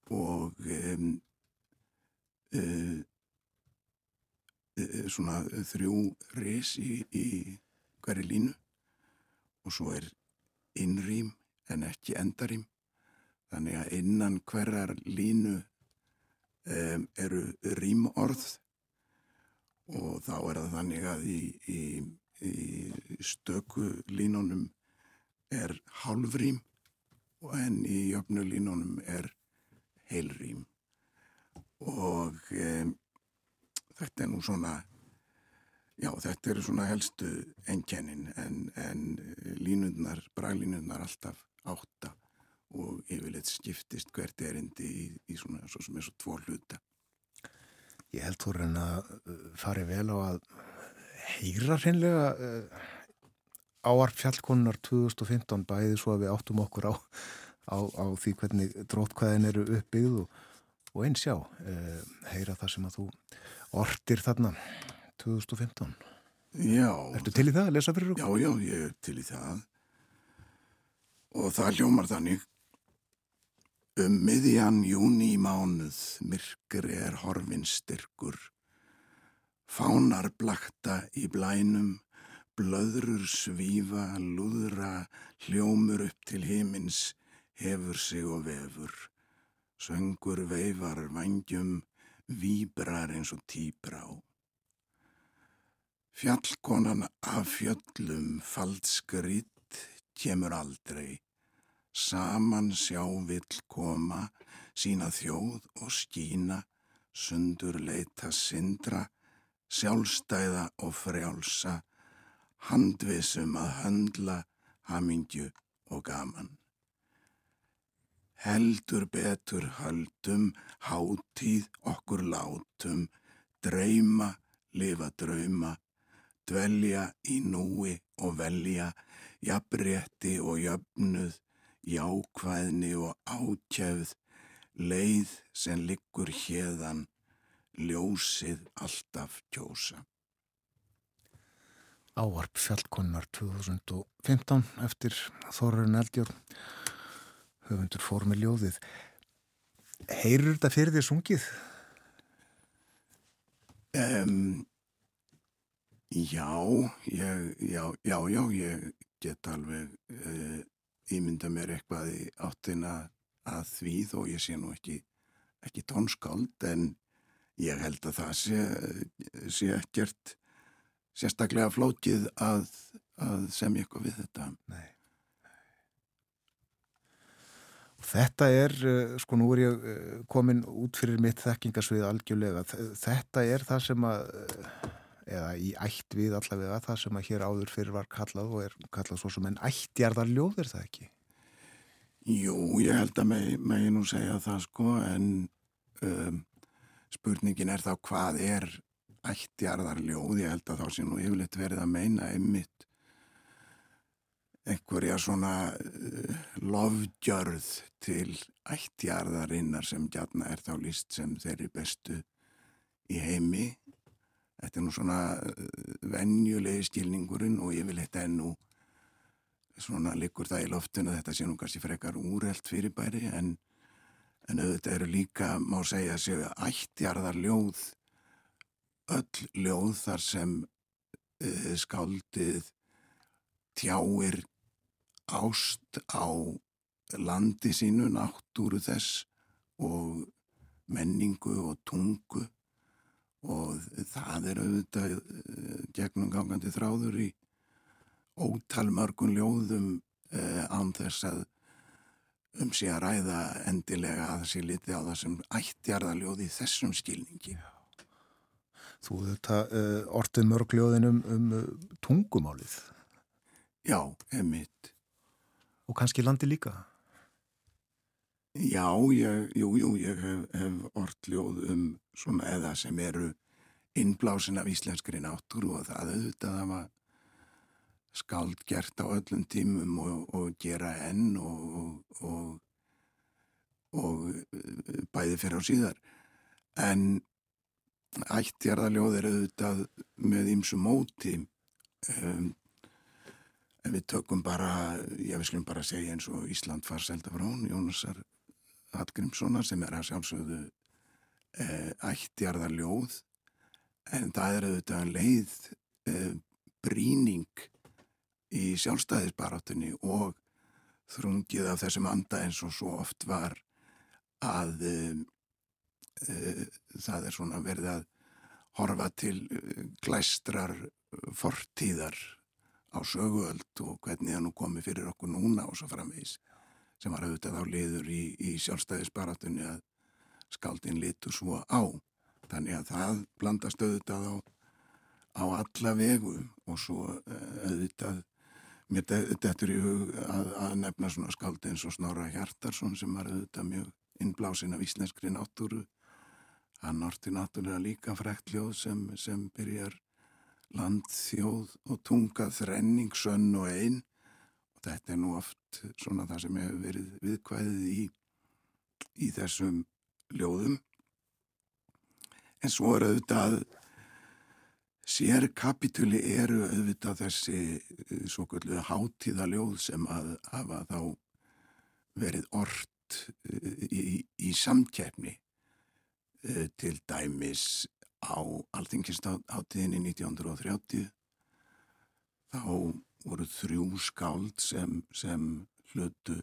D: og um, um, svona þrjú ris í, í hverju línu. Og svo er innrým en ekki endarým Þannig að innan hverjar línu um, eru rýmorð og þá er það þannig að í, í, í stöku línunum er hálfrým en í jöfnu línunum er heilrým. Og um, þetta er nú svona, já þetta eru svona helstu enkennin en, en línundnar, braglínundnar alltaf átta og yfirleitt skiptist hvert erindi í, í svona svo sem er svo tvo hluta.
A: Ég held þú reyna að fari vel á að heyra hreinlega uh, áarp fjallkonnar 2015 bæði svo að við áttum okkur á, á, á því hvernig drótkvæðin eru uppbyggð og, og eins já, uh, heyra það sem að þú ortir þarna 2015.
D: Já.
A: Ertu til í það að lesa fyrir okkur?
D: Já, já, ég er til í það. Og það hljómar þannig. Um miðjan júni mánuð myrkri er horfin styrkur. Fánar blakta í blænum, blöðrur svífa, lúðra, hljómur upp til himins, hefur sig og vefur. Söngur veifar vangjum, víbrar eins og tíbrá. Fjallkonan af fjöllum faldskritt kemur aldrei. Saman sjá vill koma, sína þjóð og skína, sundur leita sindra, sjálfstæða og frjálsa, handvisum að höndla, hamingju og gaman. Heldur betur höldum, hátíð okkur látum, dreyma, lifa drauma, dvelja í núi og velja, jafnrétti og jöfnuð, jákvæðni og ákjæfð, leið sem liggur hérðan, ljósið alltaf kjósa.
A: Ávarp fjallkonnar 2015 eftir Þorrun Eldjórn höfundur fór með ljóðið Heyrur þetta fyrir því sungið?
D: Um, já, ég, já, já, já, ég get alveg uh, ímynda mér eitthvað í áttina að því þó ég sé nú ekki, ekki tónskáld en ég held að það sé, sé ekkert sérstaklega flókið að, að semja eitthvað við þetta.
A: Nei. Og þetta er, eh, sko nú er ég eh, komin út fyrir mitt þekkingarsvið algjörlega. Þetta er það sem að, eh, eða í ætt við allavega það sem að hér áður fyrir var kallað og er kallað svo sem en ættjarðar ljóð er það ekki?
D: Jú, ég held að megi meg nú segja það sko en um, spurningin er þá hvað er ættjarðar ljóð, ég held að þá sé nú yfirleitt verið að meina einmitt einhverja svona uh, lofgjörð til ættjarðarinnar sem gætna er þá líst sem þeirri bestu í heimi. Þetta er nú svona uh, venjulegi skilningurinn og ég vil þetta ennú svona likur það í loftinu þetta sé nú kannski frekar úrelt fyrirbæri en, en auðvitað eru líka má segja að séu ættjarðar ljóð öll ljóð þar sem uh, skáldið tjáir ást á landi sínu, náttúru þess og menningu og tungu og það er auðvitað uh, gegnum gangandi þráður í ótalmörgun ljóðum uh, án þess að um sig að ræða endilega að það sé litið á það sem ættjarðaljóð í þessum skilningi.
A: Þú þetta uh, ortið mörgljóðin um, um tungumálið.
D: Já, emitt.
A: Og kannski landi líka?
D: Já, ég, jú, jú, ég hef, hef ortljóð um svona eða sem eru innblásin af íslenskri náttúru og það auðvitað að maður skáld gert á öllum tímum og, og gera enn og, og, og bæði fyrir á síðar. En ættjarðaljóð er auðvitað með ýmsu móti. Um, en við tökum bara, ég við skulum bara segja eins og Ísland far selda frá hún, Jónasar Hallgrímssonar sem er að sjálfsögðu eh, ættjarðaljóð. En það er auðvitað leið eh, bríning í sjálfstæðisbaráttunni og þrungið af þessum anda eins og svo oft var að uh, það er svona verið að horfa til glæstrar fortíðar á söguöld og hvernig það nú komi fyrir okkur núna og svo framvegis sem var auðvitað á liður í, í sjálfstæðisbaráttunni að skaldin litur svo á þannig að það blandast auðvitað á, á alla vegu og svo auðvitað Mér dettur í hug að, að nefna svona skáldi eins og Snorra Hjartarsson sem var auðvitað mjög innblásin af íslenskri náttúru. Hann orti náttúrulega líka frektljóð sem, sem byrjar land, þjóð og tunga þrenning, sönn og einn. Og þetta er nú oft svona það sem hefur verið viðkvæðið í, í þessum ljóðum. En svo er auðvitað, sér kapituli eru auðvitað þessi eh, svo kallu hátíðaljóð sem að hafa þá verið ort eh, í, í samkeppni eh, til dæmis á alþingistátíðinni 1930 þá voru þrjú skáld sem, sem hlutu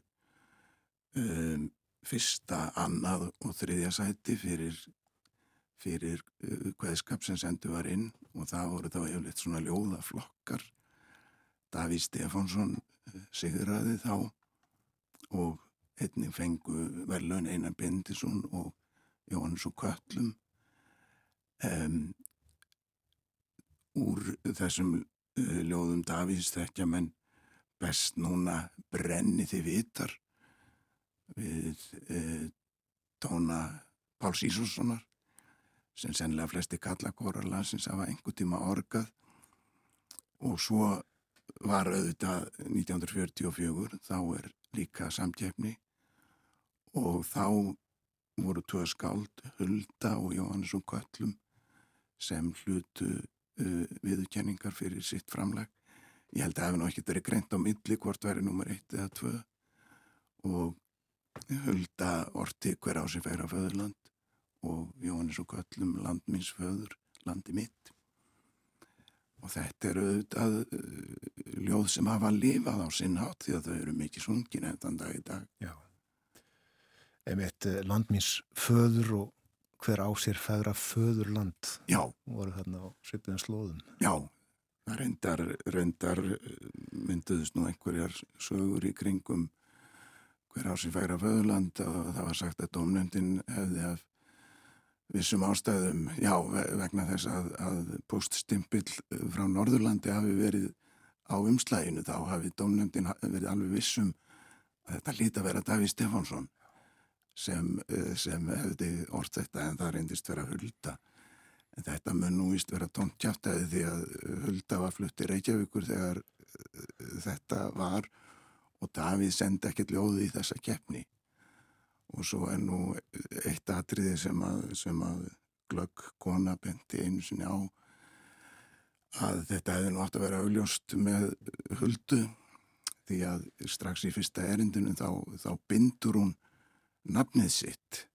D: um, fyrsta, annað og þriðja sæti fyrir, fyrir uh, hvaðskap sem sendu var inn og það voru þá yfirleitt svona ljóðaflokkar. Daví Stefánsson uh, sigraði þá og einnig fengu verðlaun Einar Bindisson og Jóhannes og Köllum um, úr þessum uh, ljóðum Davís þekkja menn best núna brenni þið vitar við uh, tóna Páls Ísússonar sem sennilega flesti kalla kórarlansins hafa einhver tíma orgað. Og svo var auðvitað 1944 þá er líka samtjefni og þá voru tvö skáld, Hulda og Jóhannes og Köllum sem hlutu uh, viðurkenningar fyrir sitt framlag. Ég held að það hefði nú ekkert verið greint á milli hvort væri nummer eitt eða tvö og Hulda orti hver á sig færa föðurland og Jóhannes og Köllum landmins föður, landi mitt. Og þetta eru auðvitað uh, ljóð sem hafa lifað á sinn hátt því að þau eru mikið sungin eftir dag í dag.
A: Já. Emitt landmins föður og hver á sér feðra föðurland
D: Já,
A: voru þarna á svipiðan slóðum.
D: Já, það reyndar, reyndar mynduðust nú einhverjar sögur í kringum hver á sér færa föðurland og það var sagt að domnefndin hefði af vissum ástæðum, já, ve- vegna þess að, að poststimpill frá Norðurlandi hafi verið á umslæginu, þá hafi domnefndin verið alveg vissum að þetta líti að vera Daví Stefánsson sem, eh, sem hefði orð þetta en það reyndist vera hulda. En þetta mun nú vist vera tónt kjáttæði því að Hulda var flutt í Reykjavíkur þegar uh, þetta var og Davíð sendi ekkert ljóði í þessa keppni. Og svo er nú eitt atriði sem að, sem að glögg kona benti einu sinni á að þetta hefði nú átt að vera augljóst með Huldu því að strax í fyrsta erindinu þá, þá bindur hún nafnið sitt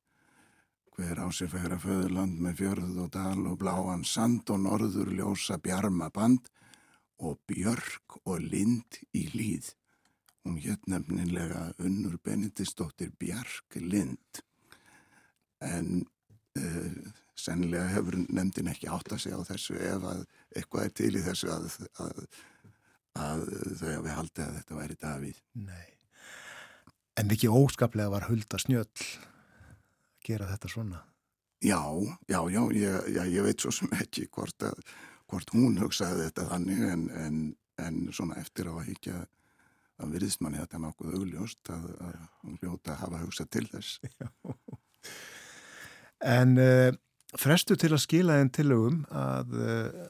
D: hver á sér færa föðurland með fjörð og dal og bláan sand og norður ljósa bjarma band og björk og lind í líð. Hún hétt nefnilega Unnur Benedistóttir Bjark Lind. En uh, sennilega hefur nefndin ekki átt að segja á þessu ef að eitthvað er til í þessu að, að, að þau hafi haldið að þetta væri Davíð.
A: Nei. En mikið óskaplega var Hulda Snjöll að gera þetta svona.
D: Já, já, já, ég, já, ég veit svo sem ekki hvort, að, hvort hún hugsaði þetta þannig en, en, en svona eftir á að higgja að virðist manni þetta nokkuð augljóst að, að hún hljóta að hafa hugsað til þess.
A: En uh, frestu til að skila einn tilögum að uh,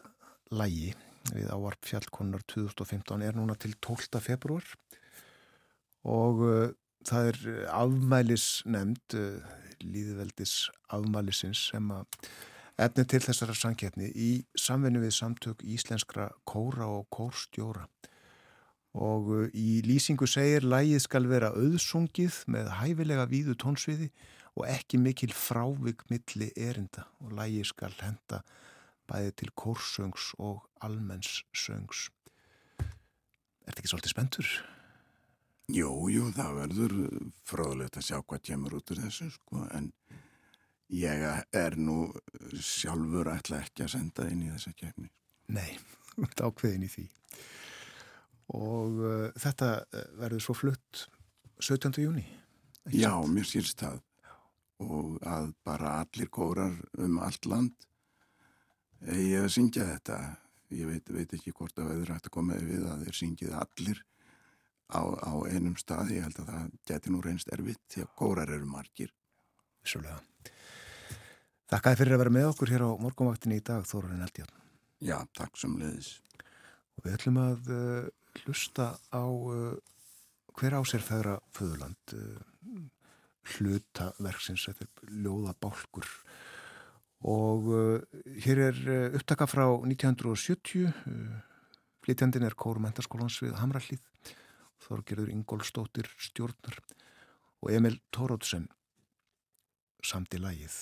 A: lægi við ávarp fjallkonar 2015 er núna til 12. februar og uh, það er afmælis nefnd líðveldis afmælisins sem að efni til þessara sangkeppni í samvinni við samtök íslenskra kóra og kórstjóra og uh, í lýsingu segir lægið skal vera auðsungið með hæfilega víðu tónsviði og ekki mikil frávik milli erinda og lægið skal henda bæði til kórsöngs og almenns söngs. Er þetta ekki svolítið spentur?
D: Jú, jú, það verður fróðulegt að sjá hvað kemur út úr þessu, sko, en ég er nú sjálfur ætla ekki að senda inn í þessa kefni.
A: Nei, þetta ákveðin í því. Og uh, þetta uh, verður svo flutt 17. júni.
D: Já, mér sýrst það. Og að bara allir kórar um allt land ég syngja þetta. Ég veit, veit ekki hvort að veður hægt að koma við að þeir syngið allir á, á einum stað. Ég held að það geti nú reynst erfitt því að kórar eru margir.
A: Vissulega. Þakkaði fyrir að vera með okkur hér á morgunvaktinni í dag, Þórarinn Eldjárn.
D: Já, takk sem leiðis.
A: Og við ætlum að uh, hlusta á uh, hver á sér feðra föðurland. Uh, hluta verksins, þetta er ljóða bálkur og hér er upptaka frá 1970 uh, flytjandin er Kóru Mentarskólans við Hamrallíð Þorgerður Ingólstóttir stjórnar og Emil Tórótsen samt í lagið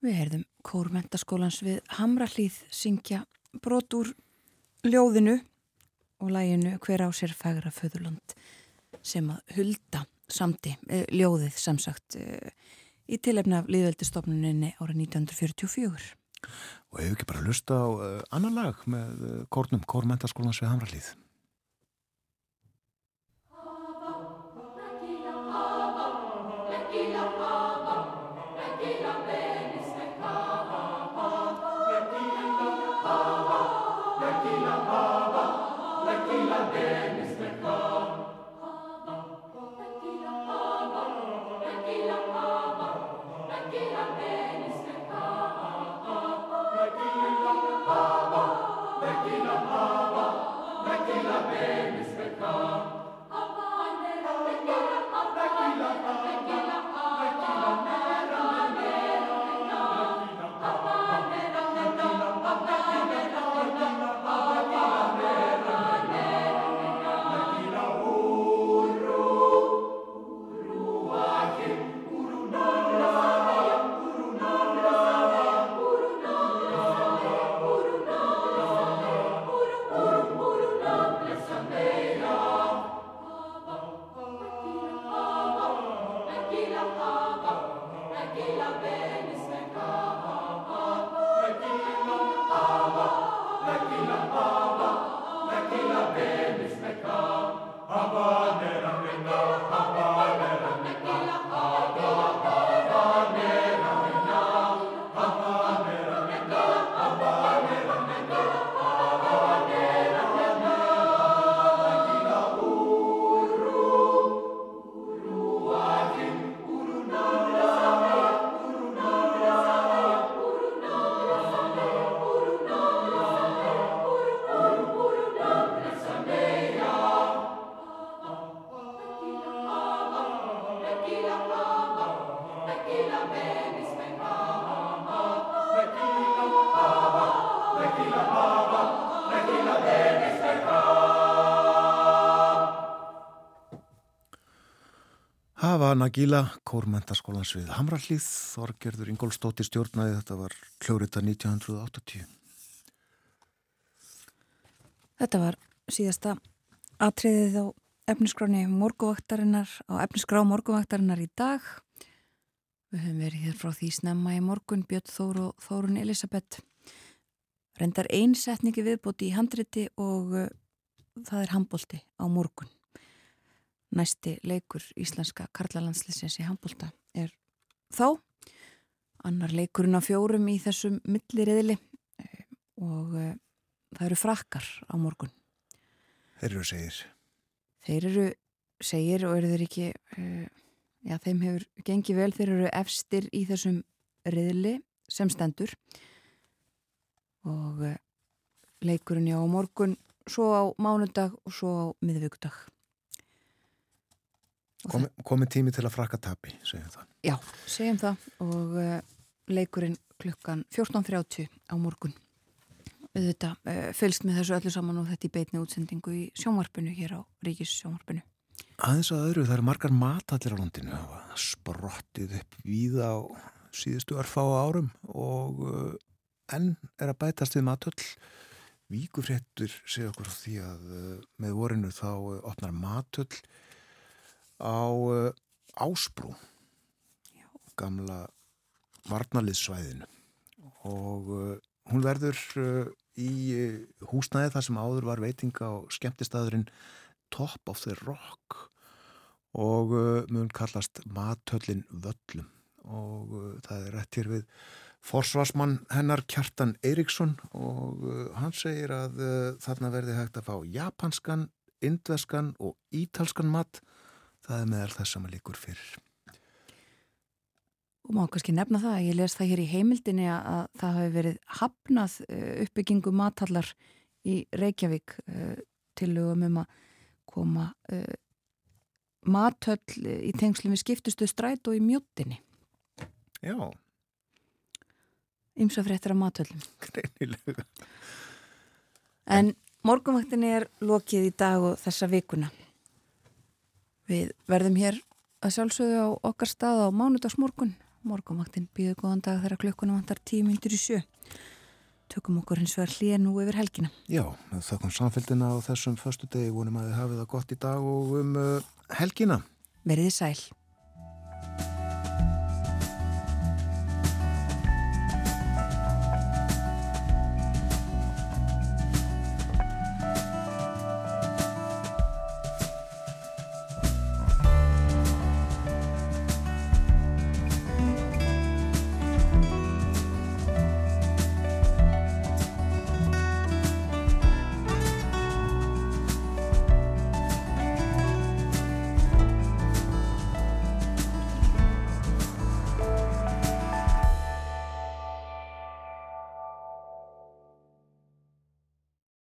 B: Við heyrðum kórmentaskólans við Hamrallíð syngja brot úr ljóðinu og læginu hver á sér fægra föðurland sem að hulda samti eh, ljóðið samsagt eh, í tilefna af liðveldistofnuninni ára 1944.
A: og hefur ekki bara lusta á uh, annan lag með kórnum, kórmentaskólans við Hamrallíð Nagila, kórmentaskólans við Hamrallíð, Þorgerður Ingólstóttir stjórnaði, þetta var klórita 1980.
B: Þetta var síðasta atriðið á efniskráni morguvaktarinnar, á efniskrá morguvaktarinnar í dag. Við höfum verið hér frá því snemma í morgun, Björn Þór og Þórun Elisabeth. Rendar einsetningi viðbóti í handriti og uh, það er handbólti á morgun. Næsti leikur íslenska karlalandslisins í handbólta er þá. Annar leikurinn á fjórum í þessum milliriðli og uh, það eru frakkar á morgun.
A: Þeir eru segir.
B: Þeir eru segir og eru þeir ekki, uh, já þeim hefur gengið vel, þeir eru efstir í þessum riðli sem stendur og leikurinn já á morgun, svo á mánudag og svo á miðvíkudag.
A: Komi, komi tími til að frakka tapi, segjum það.
B: Já, segjum það og uh, leikurinn klukkan 14.30 á morgun. Þetta uh, fylgst með þessu öllu saman og þetta í beitni útsendingu í sjónvarpinu hér á Ríkis sjónvarpinu.
A: Aðeins að öðru, það eru margar matallir á landinu og sprottið upp víða á síðustu örfá árum og uh, enn er að bætast við matöll. Víkufréttur segja okkur því að með vorinu þá opnar matöll á uh, Ásbrú, gamla varnaliðsvæðinu og uh, hún verður uh, í húsnæði þar sem áður var veitinga á skemmtistæðurinn Top of the Rock. Og mun kallast Matöllin Völlum. Og það er rétt hér við forsvarsmann hennar Kjartan Eiríksson. Og hann segir að þarna verði hægt að fá japanskan, indveskan og ítalskan mat það er meðal þess að maður líkur fyrir
B: Og má kannski nefna það, ég les það hér í heimildinni að, að það hafi verið hafnað uh, uppbyggingu matallar í Reykjavík uh, tillögum um að koma uh, matöll í tengslum við skiptustu stræt og í mjóttinni.
A: Já,
B: Ymsafréttir af matöllum.
A: greinilega
B: En morgunvaktinni er lokið í dag og þessa vikuna. Við verðum hér að sjálfsögðu á okkar stað á mánudagsmorgun. Morgunvaktin býður góðan dag þegar klukkunum vantar tíu myndir í sjö. Tökum okkur hins vegar hlýja nú yfir helgina.
A: Já, þakkum samfélgina á þessum föstu degi vonum að þið hafið það gott í dag og um uh, helgina
B: Verðið sæl.